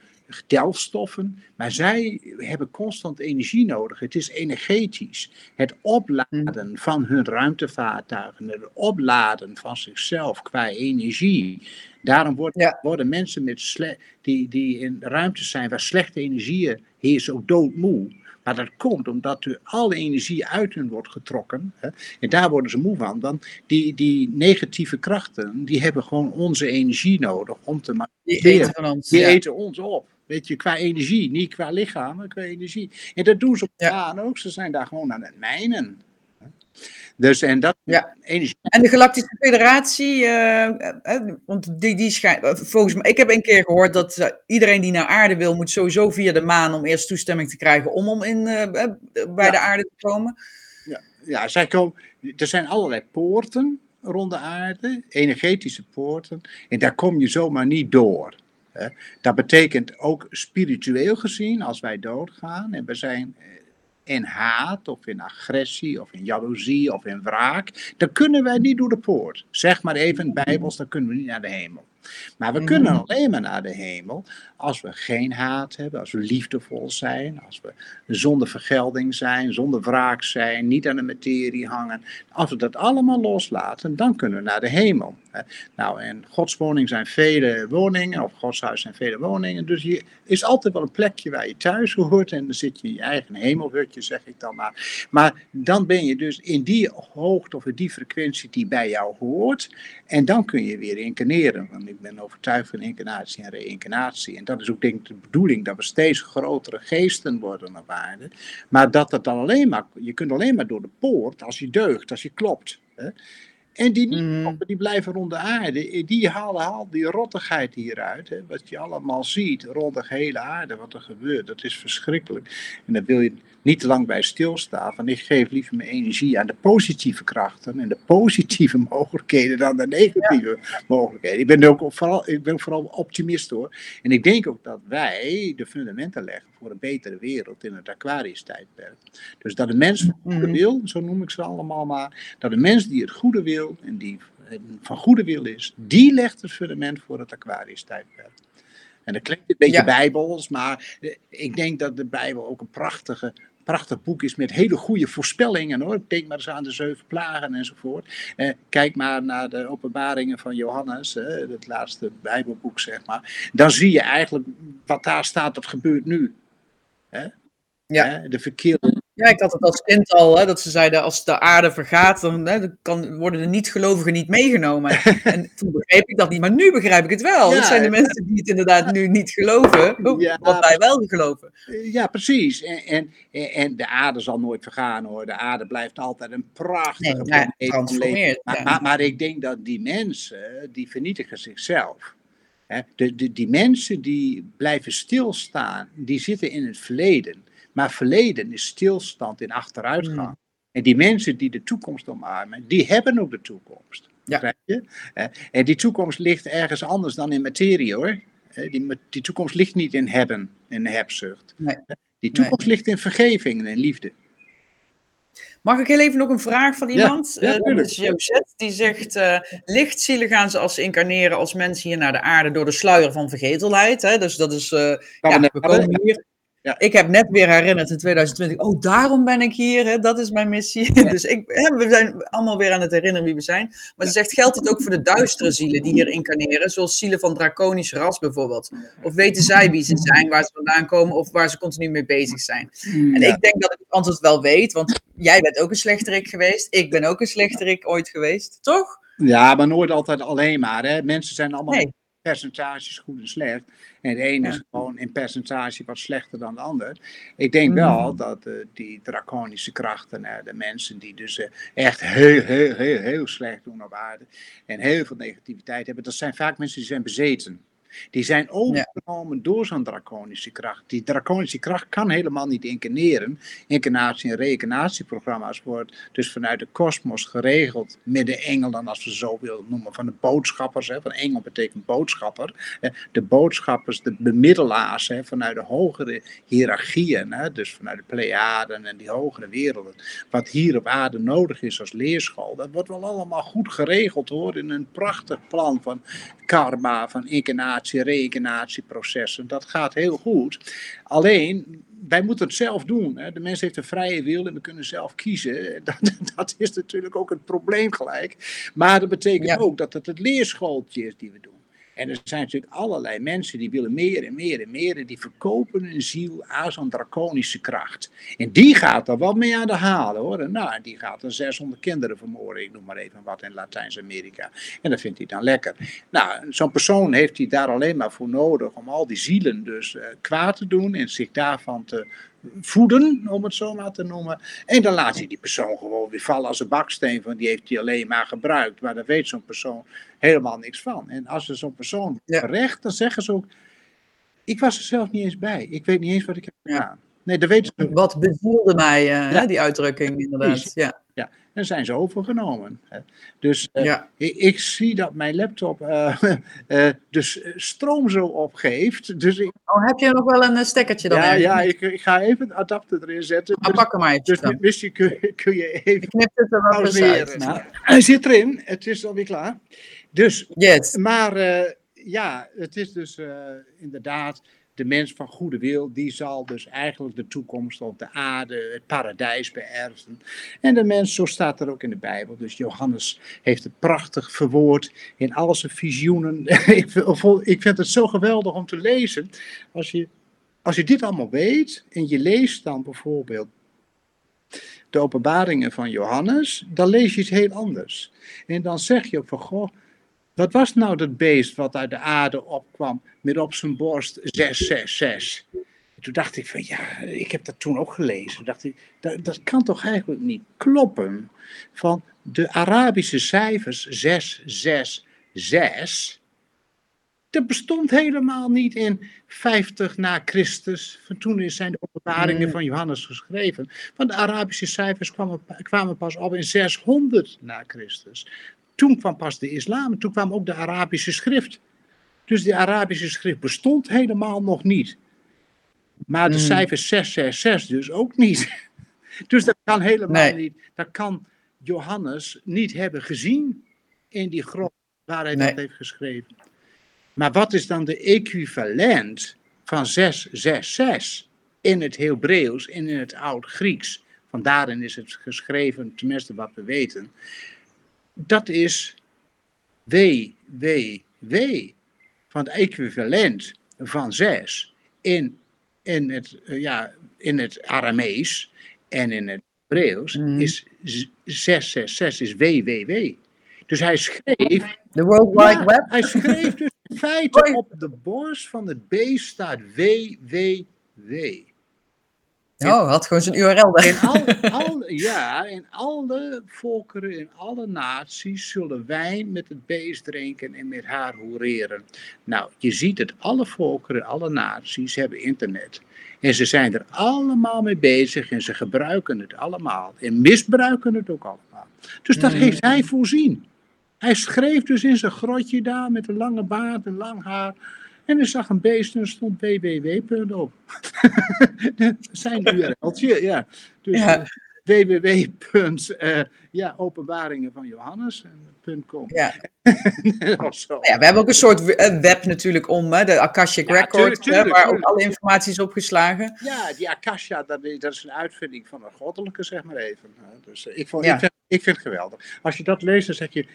delfstoffen. Maar zij hebben constant energie nodig. Het is energetisch. Het opladen van hun ruimtevaartuigen. Het opladen van zichzelf qua energie. Daarom wordt, Ja. worden mensen met sle- die, die in ruimtes zijn waar slechte energieën heersen ook doodmoe. Maar dat komt omdat er alle energie uit hun wordt getrokken. Hè? En daar worden ze moe van. Dan die, die negatieve krachten, die hebben gewoon onze energie nodig om te Die manifesteren. eten ons. Die ja. eten ons op. Weet je, qua energie. Niet qua lichaam, maar qua energie. En dat doen ze op de Ja. maan ook. Ze zijn daar gewoon aan het mijnen. Dus en dat Ja. energie. En de Galactische Federatie, eh, eh, want die, die schijnt, eh, volgens mij, ik heb een keer gehoord dat eh, iedereen die naar aarde wil, moet sowieso via de maan om eerst toestemming te krijgen om, om in, eh, eh, bij Ja. de aarde te komen. Ja, zij komen, er zijn allerlei poorten rond de aarde, energetische poorten, en daar kom je zomaar niet door. Dat betekent ook spiritueel gezien, als wij doodgaan en we zijn eh, in haat of in agressie of in jaloezie of in wraak, dan kunnen wij niet door de poort. Zeg maar even bijbels, dan kunnen we niet naar de hemel. Maar we Mhm. kunnen alleen maar naar de hemel als we geen haat hebben, als we liefdevol zijn, als we zonder vergelding zijn, zonder wraak zijn, niet aan de materie hangen. Als we dat allemaal loslaten, dan kunnen we naar de hemel. Nou, in Gods woning zijn vele woningen, of Gods huis zijn vele woningen. Dus je is altijd wel een plekje waar je thuis hoort. En dan zit je in je eigen hemelhutje, zeg ik dan maar. Maar dan ben je dus in die hoogte of in die frequentie die bij jou hoort. En dan kun je weer incarneren. Want ik ben overtuigd van incarnatie en reïncarnatie. En dat is ook denk ik de bedoeling, dat we steeds grotere geesten worden op aarde. Maar dat het dan alleen maar, je kunt alleen maar door de poort als je deugt, als je klopt. Hè? En die niet kloppen, die blijven rond de aarde. Die halen, halen die rottigheid hieruit. Hè? Wat je allemaal ziet rond de hele aarde, wat er gebeurt. Dat is verschrikkelijk. En daar wil je niet te lang bij stilstaan. Van ik geef liever mijn energie aan de positieve krachten en de positieve mogelijkheden dan de negatieve mogelijkheden. Ik ben, ook vooral, ik ben vooral optimist hoor. En ik denk ook dat wij de fundamenten leggen voor een betere wereld in het Aquarius-tijdperk. Dus dat de mens van goede Mhm. wil, zo noem ik ze allemaal maar, dat de mens die het goede wil en die van goede wil is, die legt het fundament voor het Aquarius-tijdperk. En dat klinkt een beetje Ja. bijbels, maar eh, ik denk dat de Bijbel ook een prachtige, prachtig boek is met hele goede voorspellingen hoor. Denk maar eens aan de zeven plagen enzovoort. Eh, kijk maar naar de openbaringen van Johannes, het laatste Bijbelboek zeg maar. Dan zie je eigenlijk wat daar staat, dat gebeurt nu. Ja. De verkeerde Ja, ik had het als kind al, hè, dat ze zeiden als de aarde vergaat, dan, hè, dan kan, worden de niet-gelovigen niet meegenomen. en toen begreep ik dat niet, maar nu begrijp ik het wel. Ja, dat zijn de mensen die het inderdaad nu niet geloven, Ja. wat wij wel geloven. Eh, Ja, precies. En, en, en de aarde zal nooit vergaan hoor. De aarde blijft altijd een prachtige Nee, planeet ja, Maar, maar, maar ik denk dat die mensen, die vernietigen zichzelf. Hè, de, de, die mensen die blijven stilstaan, die zitten in het verleden. Maar verleden is stilstand in achteruitgang. Hmm. En die mensen die de toekomst omarmen, die hebben ook de toekomst. Ja. Je? En die toekomst ligt ergens anders dan in materie hoor. Die, die toekomst ligt niet in hebben, in hebzucht. Nee. Die toekomst ligt in vergeving en in liefde. Mag ik heel even nog een vraag van iemand? ja, Eh, dat tuurlijk. is Josette, die zegt, eh lichtzielen gaan ze als ze incarneren als mensen hier naar de aarde door de sluier van vergetelheid. Hè? Dus dat is, Gaan ja, we we naar- komen hier. Ja. Ik heb net weer herinnerd in 2020, oh daarom ben ik hier, hè? dat is mijn missie. Dus ik, hè, we zijn allemaal weer aan het herinneren wie we zijn. Maar ze zegt, geldt dit ook voor de duistere zielen die hier incarneren, zoals zielen van draconisch ras bijvoorbeeld? Of weten zij wie ze zijn, waar ze vandaan komen of waar ze continu mee bezig zijn? En Ja. ik denk dat ik het antwoord wel weet, want jij bent ook een slechterik geweest. Ik ben ook een slechterik ooit geweest, toch? Ja, maar nooit altijd alleen maar. Hè. Mensen zijn allemaal Nee. Percentages goed en slecht. En de Ja. is gewoon in percentage wat slechter dan de ander. Ik denk Mhm. wel dat eh, die draconische krachten, eh, de mensen die dus eh, echt heel, heel, heel, heel slecht doen op aarde. En heel veel negativiteit hebben. Dat zijn vaak mensen die zijn bezeten. Die zijn overgenomen door zo'n draconische kracht. Die draconische kracht kan helemaal niet incarneren. Incarnatie- en reïncarnatieprogramma's worden dus vanuit de kosmos geregeld met de engelen, als we zo willen noemen, van de boodschappers. Hè, van engel betekent boodschapper. Hè, de boodschappers, de bemiddelaars hè, vanuit de hogere hiërarchieën, hè, dus vanuit de Pleiaden en die hogere werelden. Wat hier op aarde nodig is als leerschool, dat wordt wel allemaal goed geregeld hoor, in een prachtig plan van karma, van incarnatie, reïncarnatieprocessen. Dat gaat heel goed. Alleen, wij moeten het zelf doen. Hè. De mens heeft een vrije wil en we kunnen zelf kiezen. Dat, dat is natuurlijk ook het probleem gelijk. Maar dat betekent Ja. ook dat het het leerschooltje is die we doen. En er zijn natuurlijk allerlei mensen die willen meer en meer en meer. Die verkopen hun ziel aan zo'n draconische kracht. En die gaat er wel mee aan de halen hoor. Nou, die gaat er 600 kinderen vermoorden. Ik noem maar even wat in Latijns-Amerika. En dat vindt hij dan lekker. Nou, zo'n persoon heeft hij daar alleen maar voor nodig om al die zielen dus eh, kwaad te doen. En zich daarvan te voeden, om het zo maar te noemen. En dan laat hij die persoon gewoon weer vallen als een baksteen. Van die heeft hij alleen maar gebruikt. Maar daar weet zo'n persoon helemaal niks van. En als er zo'n persoon Ja. terecht, dan zeggen ze ook... Ik was er zelf niet eens bij. Ik weet niet eens wat ik heb Ja. gedaan. Nee, dat weten ze. Wat bezielde mij, eh, Ja. die uitdrukking inderdaad. Precies. Ja. En zijn ze overgenomen. hè. Dus eh, Ja. ik, ik zie dat mijn laptop eh, eh, dus stroom zo opgeeft. Dus ik, Oh, heb je nog wel een stekkertje dan? ja, ja ik, ik ga even een adapter erin zetten. Ah, Dus, pak hem maar even dus missie kun, kun je even Ik knip het er wel uit. Nou, hij zit erin. Het is alweer klaar. Dus Yes. Maar eh, ja, het is dus uh, inderdaad de mens van goede wil, die zal dus eigenlijk de toekomst op de aarde, het paradijs beërven. En de mens, zo staat er ook in de Bijbel. Dus Johannes heeft het prachtig verwoord in al zijn visioenen. ik, vind het zo geweldig om te lezen. Als je, als je dit allemaal weet en je leest dan bijvoorbeeld de openbaringen van Johannes, dan lees je iets heel anders. En dan zeg je van, goh, wat was nou dat beest wat uit de aarde opkwam met op zijn borst 666? Toen dacht ik van ja, ik heb dat toen ook gelezen. Dacht ik, dat, dat kan toch eigenlijk niet kloppen? Van de Arabische cijfers 666, dat bestond helemaal niet in 50 na Christus. Van toen zijn de openbaringen van Johannes geschreven. Want de Arabische cijfers kwamen, kwamen pas op in 600 na Christus. Toen kwam pas de islam, toen kwam ook de Arabische schrift. Dus de Arabische schrift bestond helemaal nog niet. Maar de hmm. cijfer 666 dus ook niet. Dus dat kan helemaal niet. Dat kan Johannes niet hebben gezien in die grot waar hij dat heeft geschreven. Maar wat is dan de equivalent van 666 in het Hebreeuws en in het Oud-Grieks? Van daarin is het geschreven, tenminste wat we weten dat is W, W, W. Van het equivalent van 6 in, in, het, uh, ja, in het Aramees en in het Hebreeuws mm. is 666 is WWW. Dus hij schreef. De World Wide ja, Web? Hij schreef dus in feite op de borst van het beest staat WWW. Oh, had gewoon zijn URL daar. In al, al, ja, in alle volkeren, in alle naties zullen wijn met het beest drinken en met haar hoereren. Nou, je ziet het, alle volkeren, alle naties hebben internet. En ze zijn er allemaal mee bezig en ze gebruiken het allemaal. En misbruiken het ook allemaal. Dus dat hmm. heeft hij voorzien. Hij schreef dus in zijn grotje daar met een lange baard en lang haar. En er zag een beest en er stond www. op. Zijn URL'tje, ja. Dus ja. www. Uh, ja, openbaringen van Johannes.com. Ja. zo. ja, we hebben ook een soort web natuurlijk om, hè, de Akashic ja, Record, waar ook alle informatie is opgeslagen. Ja, die Akasha, dat, dat is een uitvinding van een goddelijke, zeg maar even. Dus ik, vond, ik, vind, ik vind het geweldig. Als je dat leest, dan zeg je,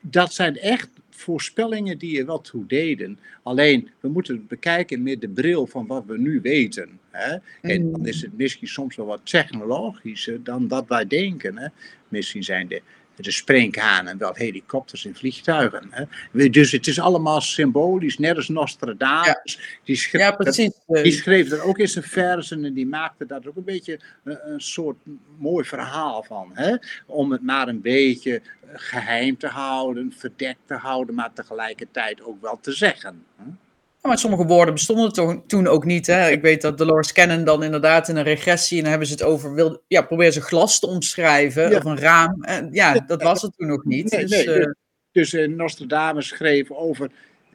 dat zijn echt voorspellingen die er wat toe deden. Alleen, we moeten het bekijken met de bril van wat we nu weten. Hè? En dan is het misschien soms wel wat technologischer dan dat wij denken. Hè? Misschien zijn de de sprinkhanen, wel helikopters en vliegtuigen. Hè? Dus het is allemaal symbolisch, net als Nostradamus. Die, schreef, ja, precies. Dat, die schreef er ook in zijn versen en die maakte daar ook een beetje een, een soort mooi verhaal van. Hè? Om het maar een beetje geheim te houden, verdekt te houden, maar tegelijkertijd ook wel te zeggen. Hè? Maar sommige woorden bestonden toen ook niet. Hè? Ik weet dat Dolores Cannon dan inderdaad in een regressie, en dan hebben ze het over, wil, ja, probeer ze glas te omschrijven, of een raam. En ja, dat was het toen nog niet. Nee, dus, nee, uh, dus, dus Nostradamus schreef over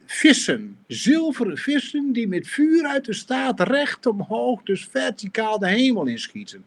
vissen, zilveren vissen, die met vuur uit de staat recht omhoog, dus verticaal de hemel inschieten.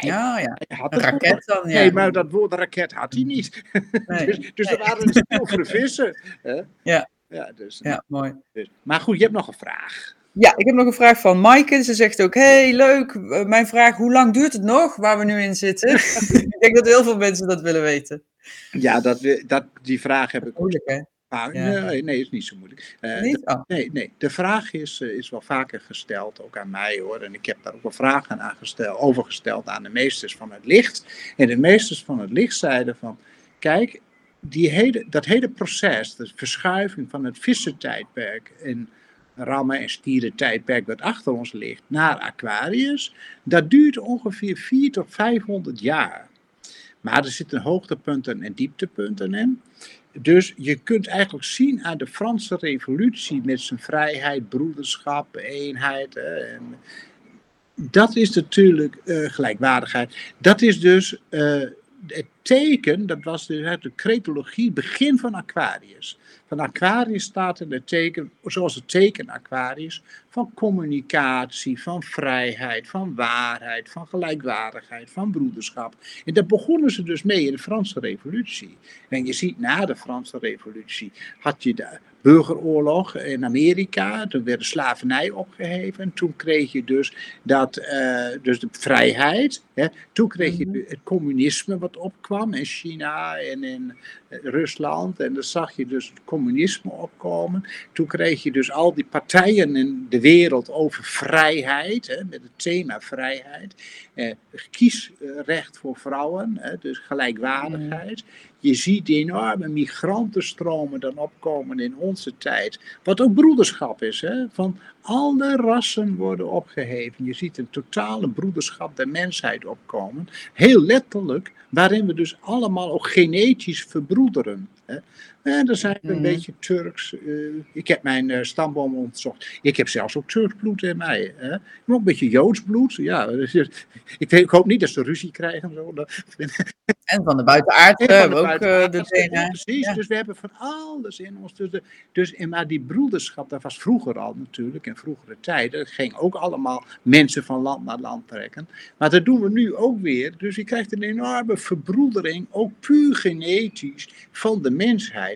ja, ja. Had een raket dan, ja. Nee, maar dat woord raket had hij niet. Nee. dus dus nee. er waren zilveren vissen. Hè? Ja. Ja, dus, ja mooi. Dus. Maar goed, je hebt nog een vraag. Ja, ik heb nog een vraag van Maaike. Ze zegt ook, hey, leuk. Eh, mijn vraag, hoe lang duurt het nog waar we nu in zitten? ik denk dat heel veel mensen dat willen weten. Ja, dat, dat, die vraag heb ik Moeilijk, hè? Ah, nee, nee, is niet zo moeilijk. Uh, niet? De, oh. nee, nee, de vraag is, uh, is wel vaker gesteld, ook aan mij hoor. En ik heb daar ook wel vragen aan gesteld, over gesteld aan de meesters van het licht. En de meesters van het licht zeiden van, kijk, die hele, dat hele proces, de verschuiving van het vissentijdperk en rammen- en stierentijdperk wat achter ons ligt naar Aquarius, dat duurt ongeveer 4 tot 500 jaar. Maar er zitten hoogtepunten en dieptepunten in. Dus je kunt eigenlijk zien aan de Franse revolutie met zijn vrijheid, broederschap, eenheid. En dat is natuurlijk uh, gelijkwaardigheid. Dat is dus het teken, dat was de, de cretologie, begin van Aquarius. Van Aquarius staat er het teken, zoals het teken Aquarius, van communicatie, van vrijheid, van waarheid, van gelijkwaardigheid, van broederschap. En daar begonnen ze dus mee in de Franse Revolutie. En je ziet na de Franse Revolutie had je de burgeroorlog in Amerika. Toen werd de slavernij opgeheven. Toen kreeg je dus, dat, uh, dus de vrijheid. Hè. Toen kreeg je mhm. het communisme wat opkwam in China en in eh, Rusland. En dan zag je dus het communisme opkomen. Toen kreeg je dus al die partijen in de wereld over vrijheid. Hè, met het thema vrijheid. Eh, kiesrecht voor vrouwen, hè, dus gelijkwaardigheid. Mhm. Je ziet enorme migrantenstromen dan opkomen in onze tijd. Wat ook broederschap is. Hè? Van alle rassen worden opgeheven. Je ziet een totale broederschap der mensheid opkomen. Heel letterlijk, waarin we dus allemaal ook genetisch verbroederen. Hè? En dan zijn we een mhm. beetje Turks. Uh, ik heb mijn uh, stamboom onderzocht. Ik heb zelfs ook Turks bloed in mij. Hè? Ik heb ook een beetje Joods bloed. Ja, dus, ik, weet, ik, hoop niet dat ze ruzie krijgen. Zo. En van de buitenaard hebben we ook de DNA. Precies, dus we hebben van alles in ons. Dus, de, dus maar die broederschap, dat was vroeger al natuurlijk, in vroegere tijden. ging ook allemaal mensen van land naar land trekken. Maar dat doen we nu ook weer. Dus je krijgt een enorme verbroedering, ook puur genetisch, van de mensheid.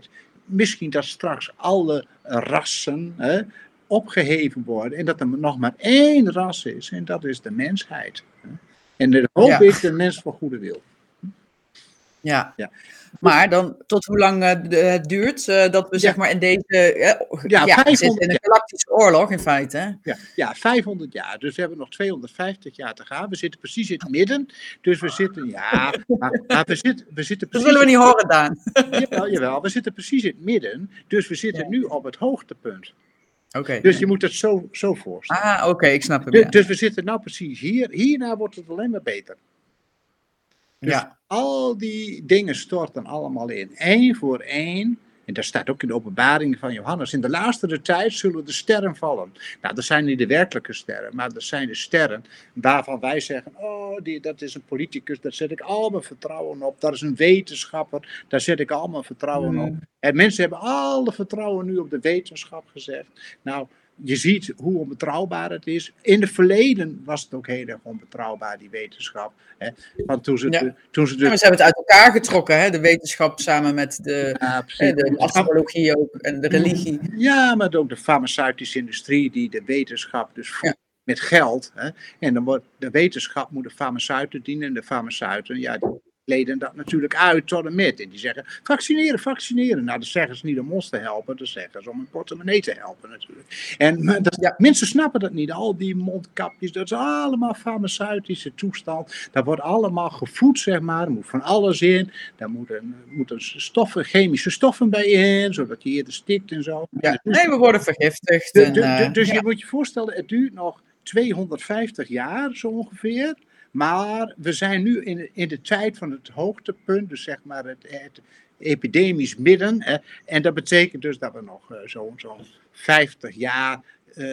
Misschien dat straks alle rassen hè, opgeheven worden en dat er nog maar één ras is, en dat is de mensheid. En de hoop ja. is de mens van goede wil. Ja. ja. Maar dan tot hoe lang uh, het duurt uh, dat we zeg maar in deze. Uh, ja, ja 500, in een galactische oorlog in feite. Ja, ja, 500 jaar. Dus we hebben nog 250 jaar te gaan. We zitten precies in het midden. Dus we zitten. Ja, maar, maar we, zitten, we zitten precies. Dat willen we niet horen, Daan. Jawel, jawel, we zitten precies in het midden. Dus we zitten nu op het hoogtepunt. Okay, dus je moet het zo, zo voorstellen. Ah, oké, ik snap het. Dus, dus we zitten nou precies hier. Hierna wordt het alleen maar beter. Dus ja. al die dingen storten allemaal in, één voor één. En dat staat ook in de openbaring van Johannes. In de laatste tijd zullen de sterren vallen. Nou, dat zijn niet de werkelijke sterren, maar dat zijn de sterren waarvan wij zeggen: Oh, die, dat is een politicus, daar zet ik al mijn vertrouwen op. Dat is een wetenschapper, daar zet ik al mijn vertrouwen op. En mensen hebben alle vertrouwen nu op de wetenschap gezegd. Nou, je ziet hoe onbetrouwbaar het is. In het verleden was het ook heel erg onbetrouwbaar, die wetenschap. Hè? Want toen ze, ja. toen ze, de... ja, ze hebben het uit elkaar getrokken, hè? de wetenschap samen met de, hè, de astrologie ook en de religie. Ja, maar ook de farmaceutische industrie die de wetenschap dus voert. Met geld. Hè? En dan wordt de wetenschap moet de farmaceuten dienen. En de farmaceuten, ja, die leden dat natuurlijk uit tot en met. En die zeggen, vaccineren, vaccineren. Nou, dat zeggen ze niet om ons te helpen, dat zeggen ze om een portemonnee te helpen natuurlijk. En dat, ja, mensen snappen dat niet, al die mondkapjes, dat is allemaal farmaceutische toestand. Daar wordt allemaal gevoed, zeg maar, er moet van alles in. Daar moeten, moeten stoffen, chemische stoffen bij in, zodat die eerder stikt en zo. Ja, nee, we worden vergiftigd. Dus, en, dus je moet je voorstellen, het duurt nog 250 jaar zo ongeveer maar we zijn nu in, in de tijd van het hoogtepunt, dus zeg maar het, het epidemisch midden. Hè, en dat betekent dus dat we nog uh, zo'n zo 50 jaar uh,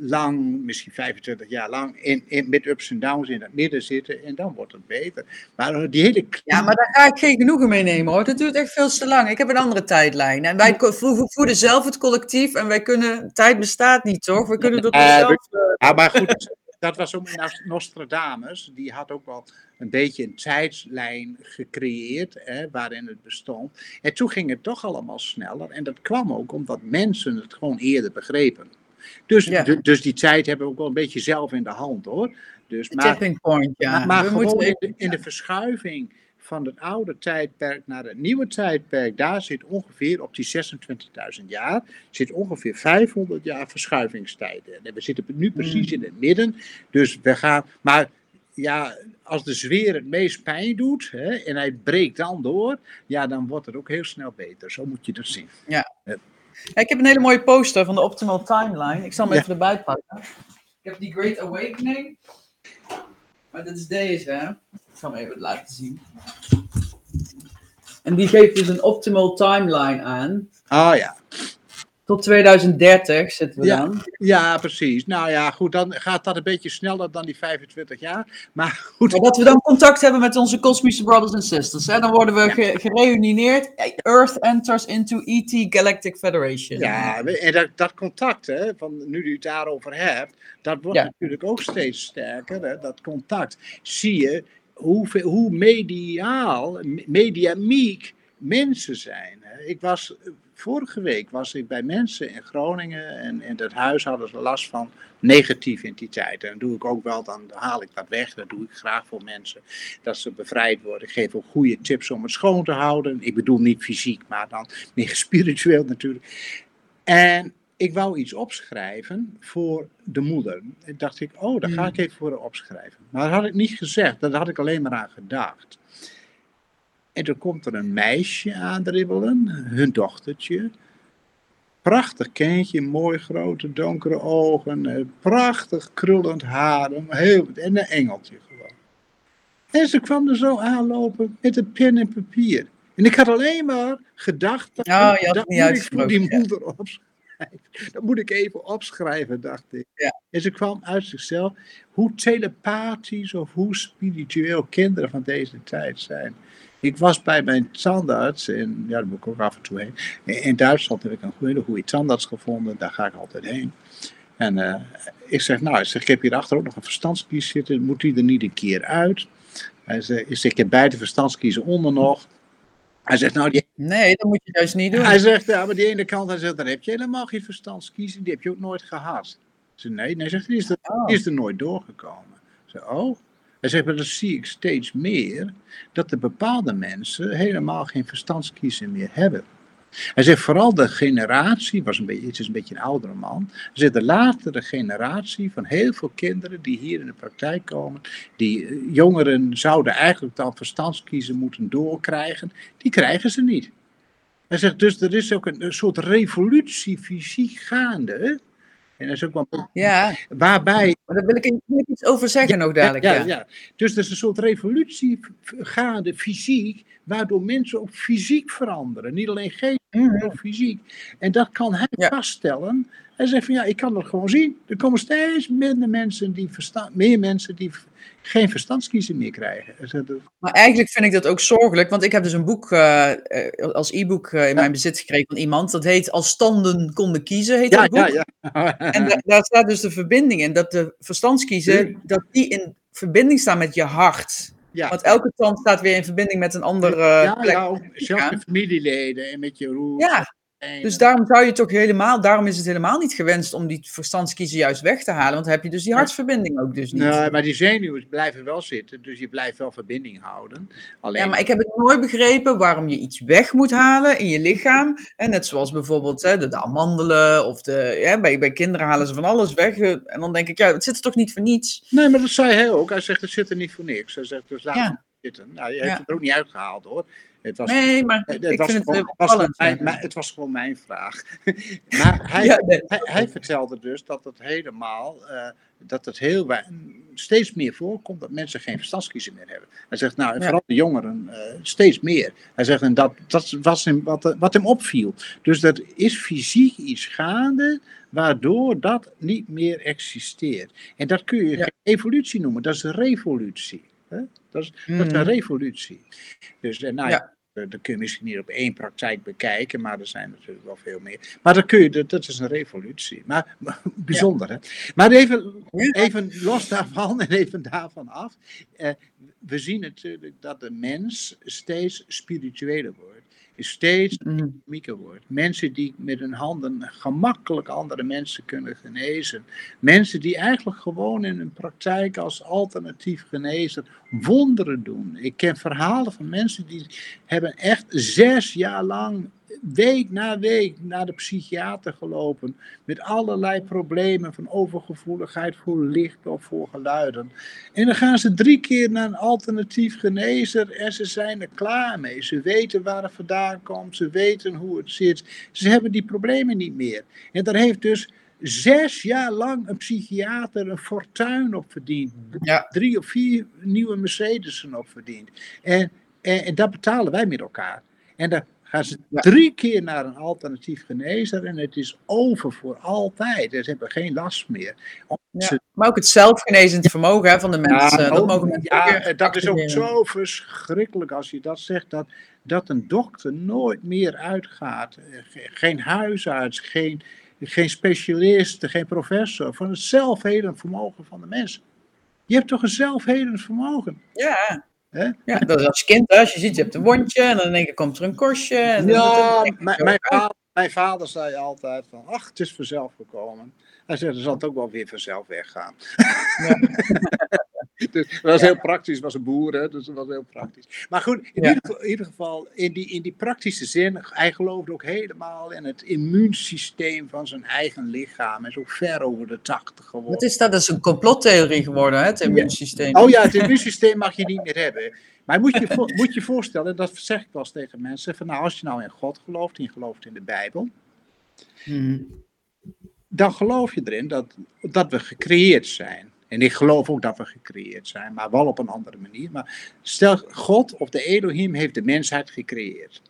lang, misschien 25 jaar lang, in, in, met ups en downs in het midden zitten. En dan wordt het beter. Maar eh, die hele... Ja, maar daar ga ik geen genoegen mee nemen hoor. Dat duurt echt veel te lang. Ik heb een andere tijdlijn. En wij voeden zelf het collectief en wij kunnen... Tijd bestaat niet, toch? We kunnen dat uh, zelf... Ja, maar goed, dat was ook Nostradamus, die had ook wel een beetje een tijdslijn gecreëerd hè, waarin het bestond. En toen ging het toch allemaal sneller en dat kwam ook omdat mensen het gewoon eerder begrepen. Dus, dus die tijd hebben we ook wel een beetje zelf in de hand hoor. Dus, maar, point, ja. Maar, maar gewoon in de, in de verschuiving van het oude tijdperk naar het nieuwe tijdperk, daar zit ongeveer op die 26.000 jaar, zit ongeveer 500 jaar verschuivingstijden. En we zitten nu precies hmm. in het midden, dus we gaan, maar ja, als de zweer het meest pijn doet hè, en hij breekt dan door, ja, dan wordt het ook heel snel beter. Zo moet je dat zien. Ja. Ik heb een hele mooie poster van de Optimal Timeline. Ik zal hem even erbij pakken. Ik heb die Great Awakening. Maar dit is deze, hè? Ik zal hem even laten zien. En die geeft dus een optimal timeline aan. Ah ja. Tot 2030 zitten we Ja. dan. Ja, precies. Nou ja, goed, dan gaat dat een beetje sneller dan die 25 jaar. Maar goed, Maar dat we dan contact hebben met onze kosmische brothers en sisters. Hè? Dan worden we ge- gereunineerd. Earth enters into ET Galactic Federation. ja, en dat, dat contact, hè, van nu u het daarover hebt, dat wordt Ja. natuurlijk ook steeds sterker. Hè, dat contact. Zie je hoeveel, hoe mediaal, mediamiek mensen zijn. Ik was, vorige week was ik bij mensen in Groningen en in dat huis hadden ze last van negatieve entiteiten. En dat doe ik ook wel, dan haal ik dat weg. Dat doe ik graag voor mensen, dat ze bevrijd worden. Ik geef ook goede tips om het schoon te houden. Ik bedoel niet fysiek, maar dan meer spiritueel natuurlijk. En ik wou iets opschrijven voor de moeder. En dacht ik, oh, daar ga ik even voor opschrijven. Maar dat had ik niet gezegd, daar had ik alleen maar aan gedacht. En toen komt er een meisje aandribbelen, hun dochtertje. Prachtig kindje, mooi grote donkere ogen, eh, prachtig krullend haar, heel, en een engeltje gewoon. En ze kwam er zo aanlopen met een pen en papier. En ik had alleen maar gedacht, dat, Oh, dat niet ik voor die ja. moeder opschrijven. Dat moet ik even opschrijven, dacht ik. Ja. En ze kwam uit zichzelf hoe telepathisch of hoe spiritueel kinderen van deze tijd zijn. Ik was bij mijn tandarts, in, ja, daar moet ik ook af en toe heen. In, Duitsland heb ik een hele goede tandarts gevonden, daar ga ik altijd heen. En eh, ik zeg, nou, ik, zeg, ik heb hierachter ook nog een verstandskies zitten, moet die er niet een keer uit? Hij zeg, ik heb beide verstandskiezen onder nog. Hij zegt, nou, die, Nee, dat moet je juist niet doen. hij zegt, ja, maar die ene kant, hij zegt, dan heb je helemaal geen verstandskiezen, die heb je ook nooit gehad. Zeg, nee, nee, zegt, hij, die is er, Oh. die is er nooit doorgekomen. Zeg, oh. Hij zegt, maar dat zie ik steeds meer, dat er bepaalde mensen helemaal geen verstandskiezen meer hebben. Hij zegt, vooral de generatie, was een beetje, het is een beetje een oudere man, hij zegt, de latere generatie van heel veel kinderen die hier in de praktijk komen, die eh, jongeren zouden eigenlijk dan verstandskiezen moeten doorkrijgen, die krijgen ze niet. Hij zegt, dus er is ook een, een soort revolutie fysiek gaande. En dat is ook wel, Ja, waarbij maar daar wil ik, wil iets over zeggen nog dadelijk. Ja, ja, ja. Dus er is een soort revolutie gaande fysiek, waardoor mensen ook fysiek veranderen. Niet alleen geest, Mhm. maar ook fysiek. En dat kan hij Ja. vaststellen. Hij zegt van ja, ik kan dat gewoon zien. Er komen steeds minder mensen die meer mensen die geen verstandskiezen meer krijgen. Maar eigenlijk vind ik dat ook zorgelijk, want ik heb dus een boek eh, eh, als e-book eh, in mijn bezit gekregen van iemand. Dat heet Als standen konden kiezen, heet Ja, dat boek. ja, ja. En da- daar staat dus de verbinding in, dat de verstandskiezen, dat die in verbinding staan met je hart. Ja. Want elke tand staat weer in verbinding met een andere ja, plek. ja, ook zelfs met familieleden en met je roer. Ja, dus daarom zou je toch helemaal, daarom is het helemaal niet gewenst om die verstandskiezen juist weg te halen. Want dan heb je dus die hartsverbinding ook dus niet. Nee, maar die zenuwen blijven wel zitten, dus je blijft wel verbinding houden. Alleen, Ja, maar ik heb het nooit begrepen waarom je iets weg moet halen in je lichaam. En net zoals bijvoorbeeld hè, de, de amandelen of de, ja, bij, bij kinderen halen ze van alles weg. eh, En dan denk ik, ja, het zit er toch niet voor niets? Nee, maar dat zei hij ook. Hij zegt, het zit er niet voor niks. Hij zegt, dus laat Ja. het zitten. Nou, je hebt Ja. het er ook niet uitgehaald, hoor. Het was, Nee, maar het, ik was vind het gewoon, was gewoon opvallend. mijn, het was gewoon mijn vraag. maar hij, Ja, nee. hij, hij vertelde dus dat het helemaal, eh, dat het heel steeds meer voorkomt dat mensen geen verstandskiezen meer hebben. Hij zegt, nou, en Ja. vooral de jongeren eh, steeds meer. Hij zegt, en dat, dat was hem, wat, wat hem opviel. Dus er is fysiek iets gaande waardoor dat niet meer existeert. En dat kun je Ja. geen evolutie noemen, dat is een revolutie. Hè? Dat, is, dat is een Mhm. revolutie. Dus eh, nou ja, dat kun je misschien niet op één praktijk bekijken, maar er zijn natuurlijk wel veel meer. Maar dat, kun je, dat, dat is een revolutie. Maar, maar bijzonder, hè? Maar even, even los daarvan en even daarvan af. Eh, we zien natuurlijk dat de mens steeds spiritueler wordt. Steeds Mhm. dynamieker wordt. Mensen die met hun handen gemakkelijk andere mensen kunnen genezen. Mensen die eigenlijk gewoon in hun praktijk als alternatief genezer wonderen doen. Ik ken verhalen van mensen die hebben echt zes jaar lang, week na week, naar de psychiater gelopen. Met allerlei problemen van overgevoeligheid voor licht of voor geluiden. En dan gaan ze drie keer naar een alternatief genezer en ze zijn er klaar mee. Ze weten waar het vandaan komt, ze weten hoe het zit. Ze hebben die problemen niet meer. En daar heeft dus zes jaar lang een psychiater een fortuin op verdiend. Ja. Drie of vier nieuwe Mercedes'en op verdiend. En, en, en dat betalen wij met elkaar. En daar Gaan ze drie keer naar een alternatief genezer en het is over voor altijd. Ze hebben geen last meer. Ja, maar ook het zelfgenezend vermogen van de mensen. Ja, dat, mogen ja, dat is ook zo verschrikkelijk als je dat zegt. Dat, dat een dokter nooit meer uitgaat. Geen huisarts, geen, geen specialist, geen professor. Van het zelfhelend vermogen van de mens. Je hebt toch een zelfhelend vermogen? Ja. Ja, dat is als kind, als je ziet, je hebt een wondje en dan in één keer komt er een kostje. En ja, mijn, mijn, vader, mijn vader zei altijd van, ach, het is vanzelf gekomen. Hij zei, dan zal het ook wel weer vanzelf weggaan. Ja. dus dat was heel praktisch, was een boer, hè, dus dat was heel praktisch. Maar goed, in, ieder, in ieder, geval, in die, in die praktische zin, hij geloofde ook helemaal in het immuunsysteem van zijn eigen lichaam. Hij is ook ver over de 80 geworden. Wat is dat? Dat is een complottheorie geworden, hè, het immuunsysteem. Oh ja, het immuunsysteem mag je niet meer hebben. Maar moet je, moet je voorstellen, dat zeg ik wel eens tegen mensen, van nou, als je nou in God gelooft en je gelooft in de Bijbel, hmm. dan geloof je erin dat, dat we gecreëerd zijn. En ik geloof ook dat we gecreëerd zijn, maar wel op een andere manier. Maar stel, God of de Elohim heeft de mensheid gecreëerd.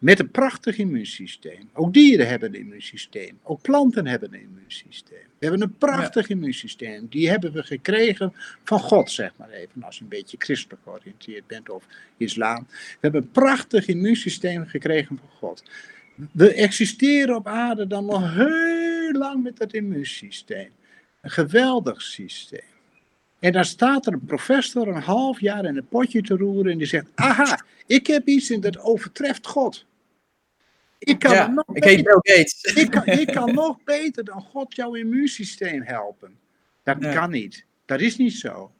Met een prachtig immuunsysteem. Ook dieren hebben een immuunsysteem. Ook planten hebben een immuunsysteem. We hebben een prachtig immuunsysteem. Die hebben we gekregen van God, zeg maar even. Als je een beetje christelijk georiënteerd bent of islam. We hebben een prachtig immuunsysteem gekregen van God. We existeren op aarde dan nog heel lang met dat immuunsysteem. Een geweldig systeem. En dan staat er een professor een half jaar in een potje te roeren en die zegt: Aha, ik heb iets en dat overtreft God. Ik kan, nog ik heet Bill Gates. Ik kan, ik kan nog beter dan God jouw immuunsysteem helpen. Dat kan niet. Dat is niet zo.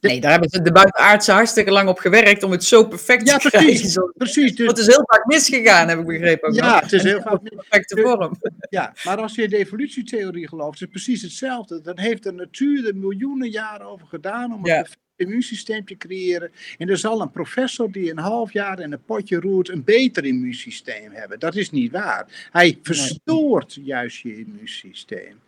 Nee, daar hebben ze de buitenaardse hartstikke lang op gewerkt om het zo perfect ja, te precies, krijgen. precies. Dus, het is heel vaak misgegaan, heb ik begrepen. ja, het is heel vaak perfecte vorm. Ja, maar als je de evolutietheorie gelooft, is het precies hetzelfde. Dan heeft de natuur er miljoenen jaren over gedaan om een immuunsysteem te creëren. En er zal een professor die een half jaar in een potje roert een beter immuunsysteem hebben. Dat is niet waar. Hij verstoort juist je immuunsysteem.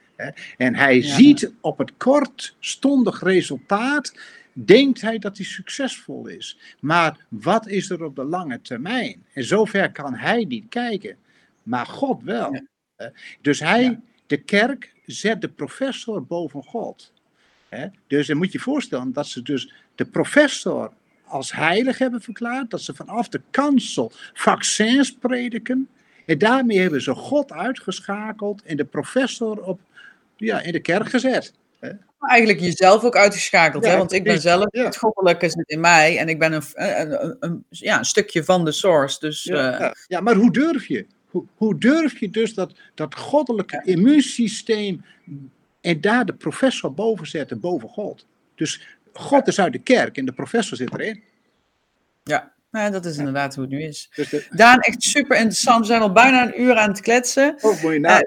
En hij ziet op het kortstondig resultaat, denkt hij dat hij succesvol is. Maar wat is er op de lange termijn? En zover kan hij niet kijken. Maar God wel. Dus hij, de kerk, zet de professor boven God. Dus dan moet je voorstellen dat ze dus de professor als heilig hebben verklaard. Dat ze vanaf de kansel vaccins prediken. En daarmee hebben ze God uitgeschakeld en de professor op ja, in de kerk gezet. Hè? Eigenlijk jezelf ook uitgeschakeld, hè? want ik ben zelf, ja. het goddelijke zit in mij en ik ben een, een, een, ja, een stukje van de source. Dus, ja, uh... ja, maar hoe durf je? Hoe, hoe durf je dus dat, dat goddelijke immuunsysteem en daar de professor boven zetten, boven God? Dus God is uit de kerk en de professor zit erin. Ja, nou, dat is inderdaad hoe het nu is. Dus Daan, echt super interessant. We zijn al bijna een uur aan het kletsen. Oh, mooi nou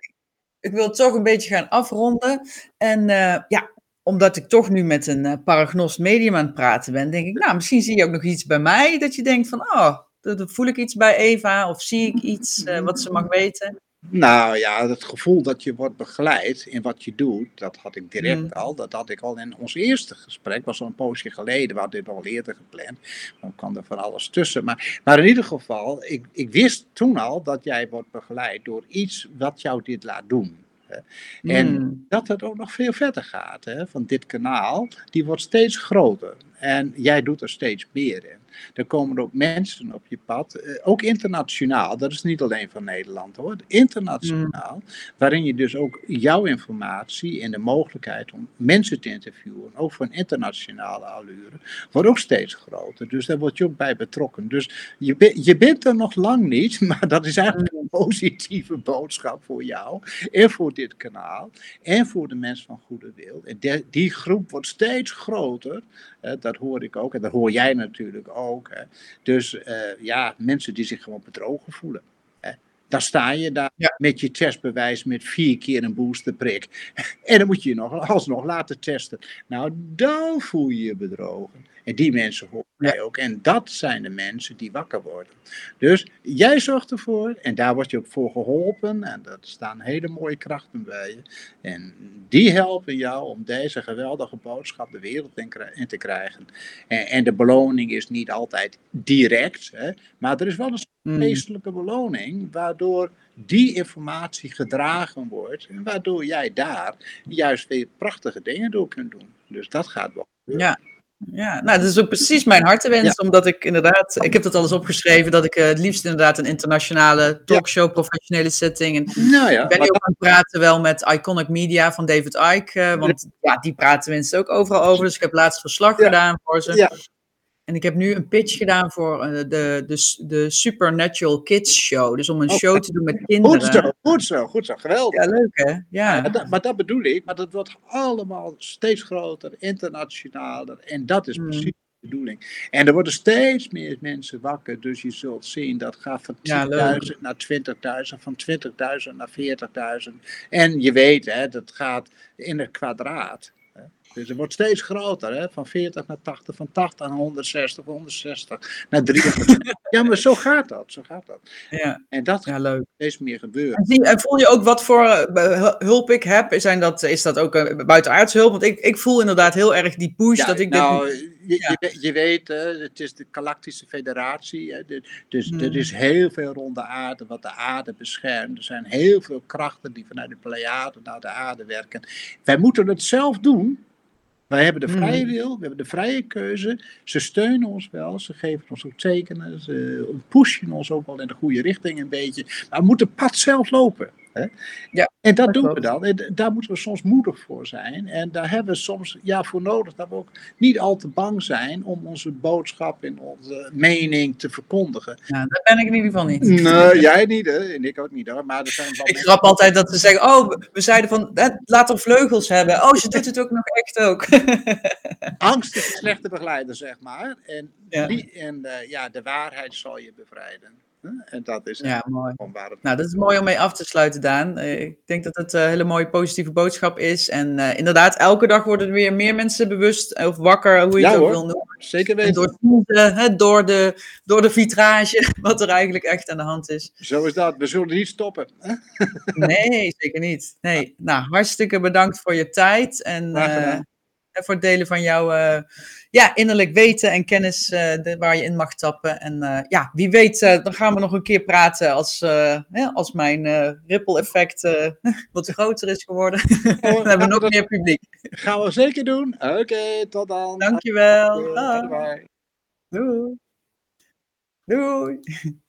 ik wil toch een beetje gaan afronden. En uh, ja, omdat ik toch nu met een uh, paragnost medium aan het praten ben, denk ik, nou, misschien zie je ook nog iets bij mij dat je denkt van, oh, dat, voel ik iets bij Eva of zie ik iets uh, wat ze mag weten. Nou ja, het gevoel dat je wordt begeleid in wat je doet, dat had ik direct mm. al. Dat had ik al in ons eerste gesprek, was al een poosje geleden, we hadden dit al eerder gepland. Dan kwam er van alles tussen. Maar, maar in ieder geval, ik, ik wist toen al dat jij wordt begeleid door iets wat jou dit laat doen. En mm. dat het ook nog veel verder gaat. Hè, van dit kanaal, die wordt steeds groter. En jij doet er steeds meer in. Er komen ook mensen op je pad, eh, ook internationaal, dat is niet alleen van Nederland hoor, internationaal, waarin je dus ook jouw informatie en de mogelijkheid om mensen te interviewen, ook een internationale allure, wordt ook steeds groter. Dus daar word je ook bij betrokken. Dus je, je bent er nog lang niet, maar dat is eigenlijk een positieve boodschap voor jou en voor dit kanaal en voor de mensen van goede wil. En die groep wordt steeds groter dat hoor ik ook en dat hoor jij natuurlijk ook. Dus uh, ja, mensen die zich gewoon bedrogen voelen. Dan sta je daar met je testbewijs met vier keer een boosterprik. En dan moet je je nog alsnog laten testen. Nou, dan voel je je bedrogen. En die mensen horen jij ook. En dat zijn de mensen die wakker worden. Dus jij zorgt ervoor en daar word je ook voor geholpen. En er staan hele mooie krachten bij je. En die helpen jou om deze geweldige boodschap de wereld in, te krijgen. En, en, de beloning is niet altijd direct, hè, maar er is wel een mm. geestelijke beloning, waardoor die informatie gedragen wordt. En waardoor jij daar juist weer prachtige dingen door kunt doen. Dus dat gaat wel. Ja. Ja, nou, dat is ook precies mijn hartenwens, omdat ik inderdaad, ik heb dat alles opgeschreven, dat ik uh, het liefst inderdaad een internationale talkshow, professionele setting. En nou ja, ik ben ook aan het praten wel met Iconic Media van David Icke, uh, want ja, die praten mensen ook overal over. Dus ik heb laatst verslag gedaan voor ze. En ik heb nu een pitch gedaan voor uh, de, de, de Supernatural Kids Show. Dus om een show te doen met kinderen. Goed zo, goed zo, goed zo. Geweldig. Ja, leuk hè? Ja. Maar, dat, maar dat bedoel ik. Maar dat wordt allemaal steeds groter, internationaler. En dat is mm. precies de bedoeling. En er worden steeds meer mensen wakker. Dus je zult zien dat gaat van 10.000 naar 20.000, van 20.000 naar 40.000. En je weet, hè, dat gaat in het kwadraat. Dus het wordt steeds groter, hè? van 40 naar 80, van 80 naar 160, 160 naar 300. ja, maar zo gaat dat, zo gaat dat. Ja. En dat ja, leuk. steeds meer gebeuren. En, en, voel je ook wat voor uh, hulp ik heb? Zijn dat, is dat ook uh, buitenaardse hulp? Want ik, ik voel inderdaad heel erg die push dat ik nou, dit... Je, je, je, weet, het is de Galactische Federatie. Hè, dus hmm. er is heel veel rond de aarde wat de aarde beschermt. Er zijn heel veel krachten die vanuit de Pleiade naar de aarde werken. Wij moeten het zelf doen. Wij hebben de vrije hmm. wil, we hebben de vrije keuze. Ze steunen ons wel, ze geven ons ook tekenen, ze pushen ons ook wel in de goede richting een beetje. Maar we moeten het pad zelf lopen. Hè? Ja, en dat, doen we dan. En daar moeten we soms moedig voor zijn. En daar hebben we soms ja, voor nodig dat we ook niet al te bang zijn om onze boodschap en onze mening te verkondigen. Ja, dat ben ik in ieder geval niet. Nee, jij niet, hè? En ik ook niet hoor. Maar er zijn ik grap altijd dat ze zeggen: Oh, we zeiden van laat er vleugels hebben. Oh, ze doet het ook nog echt ook. Angst is een slechte begeleider, zeg maar. En, die, en uh, ja, de waarheid zal je bevrijden. En dat is ja, mooi. Nou, dat is mooi om mee af te sluiten, Daan. Eh, ik denk dat het een hele mooie positieve boodschap is. En uh, inderdaad, elke dag worden er weer meer mensen bewust of wakker, hoe je het ook wil noemen. Zeker weten. door, de, door, de, door de vitrage, wat er eigenlijk echt aan de hand is. Zo is dat. We zullen niet stoppen. nee, zeker niet. Nee. Nou, hartstikke bedankt voor je tijd. En voor het delen van jouw uh, ja, innerlijk weten en kennis uh, de, waar je in mag tappen. En uh, ja, wie weet, dan gaan we nog een keer praten als, als mijn ripple effect wat groter is geworden. dan hebben we nog meer publiek. Gaan we zeker doen. Oké, tot dan. Dankjewel. Bye. Doei. Doei.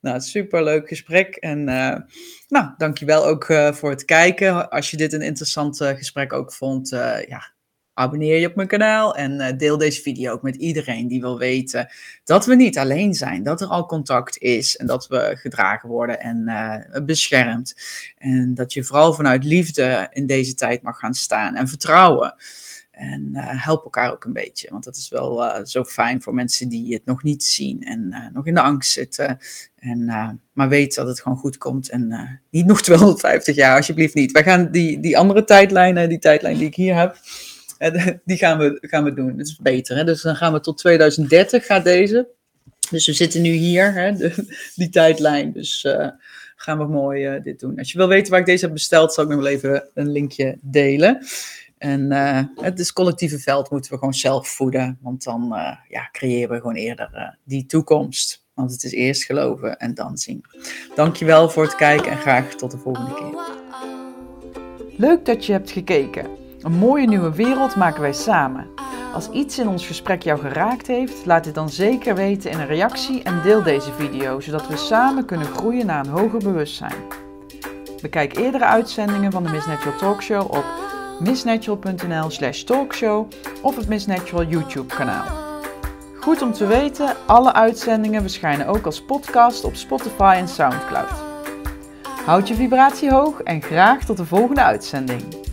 Nou, superleuk gesprek. En uh, nou, dankjewel ook uh, voor het kijken. Als je dit een interessant uh, gesprek ook vond, ja, abonneer je op mijn kanaal en uh, deel deze video ook met iedereen die wil weten dat we niet alleen zijn, dat er al contact is en dat we gedragen worden en uh, beschermd. En dat je vooral vanuit liefde in deze tijd mag gaan staan en vertrouwen. En uh, help elkaar ook een beetje, want dat is wel zo fijn voor mensen die het nog niet zien en nog in de angst zitten. En, maar weet dat het gewoon goed komt en niet nog 250 jaar, alsjeblieft niet. Wij gaan die, die andere tijdlijnen, die tijdlijn die ik hier heb, die gaan we, gaan we doen. Dat is beter. Hè? Dus dan gaan we tot 2030 gaat deze. Dus we zitten nu hier, hè, de, die tijdlijn. Dus uh, gaan we mooi uh, dit doen. Als je wil weten waar ik deze heb besteld, zal ik nog wel even een linkje delen. En uh, het is collectieve veld moeten we gewoon zelf voeden. Want dan ja, creëren we gewoon eerder die toekomst. Want het is eerst geloven en dan zien. Dankjewel voor het kijken en graag tot de volgende keer. Leuk dat je hebt gekeken. Een mooie nieuwe wereld maken wij samen. Als iets in ons gesprek jou geraakt heeft, laat dit dan zeker weten in een reactie en deel deze video, zodat we samen kunnen groeien naar een hoger bewustzijn. Bekijk eerdere uitzendingen van de Miss Natural Talkshow op missnatural.nl slash talkshow of het Miss Natural YouTube kanaal. Goed om te weten, alle uitzendingen verschijnen ook als podcast op Spotify en Soundcloud. Houd je vibratie hoog en graag tot de volgende uitzending.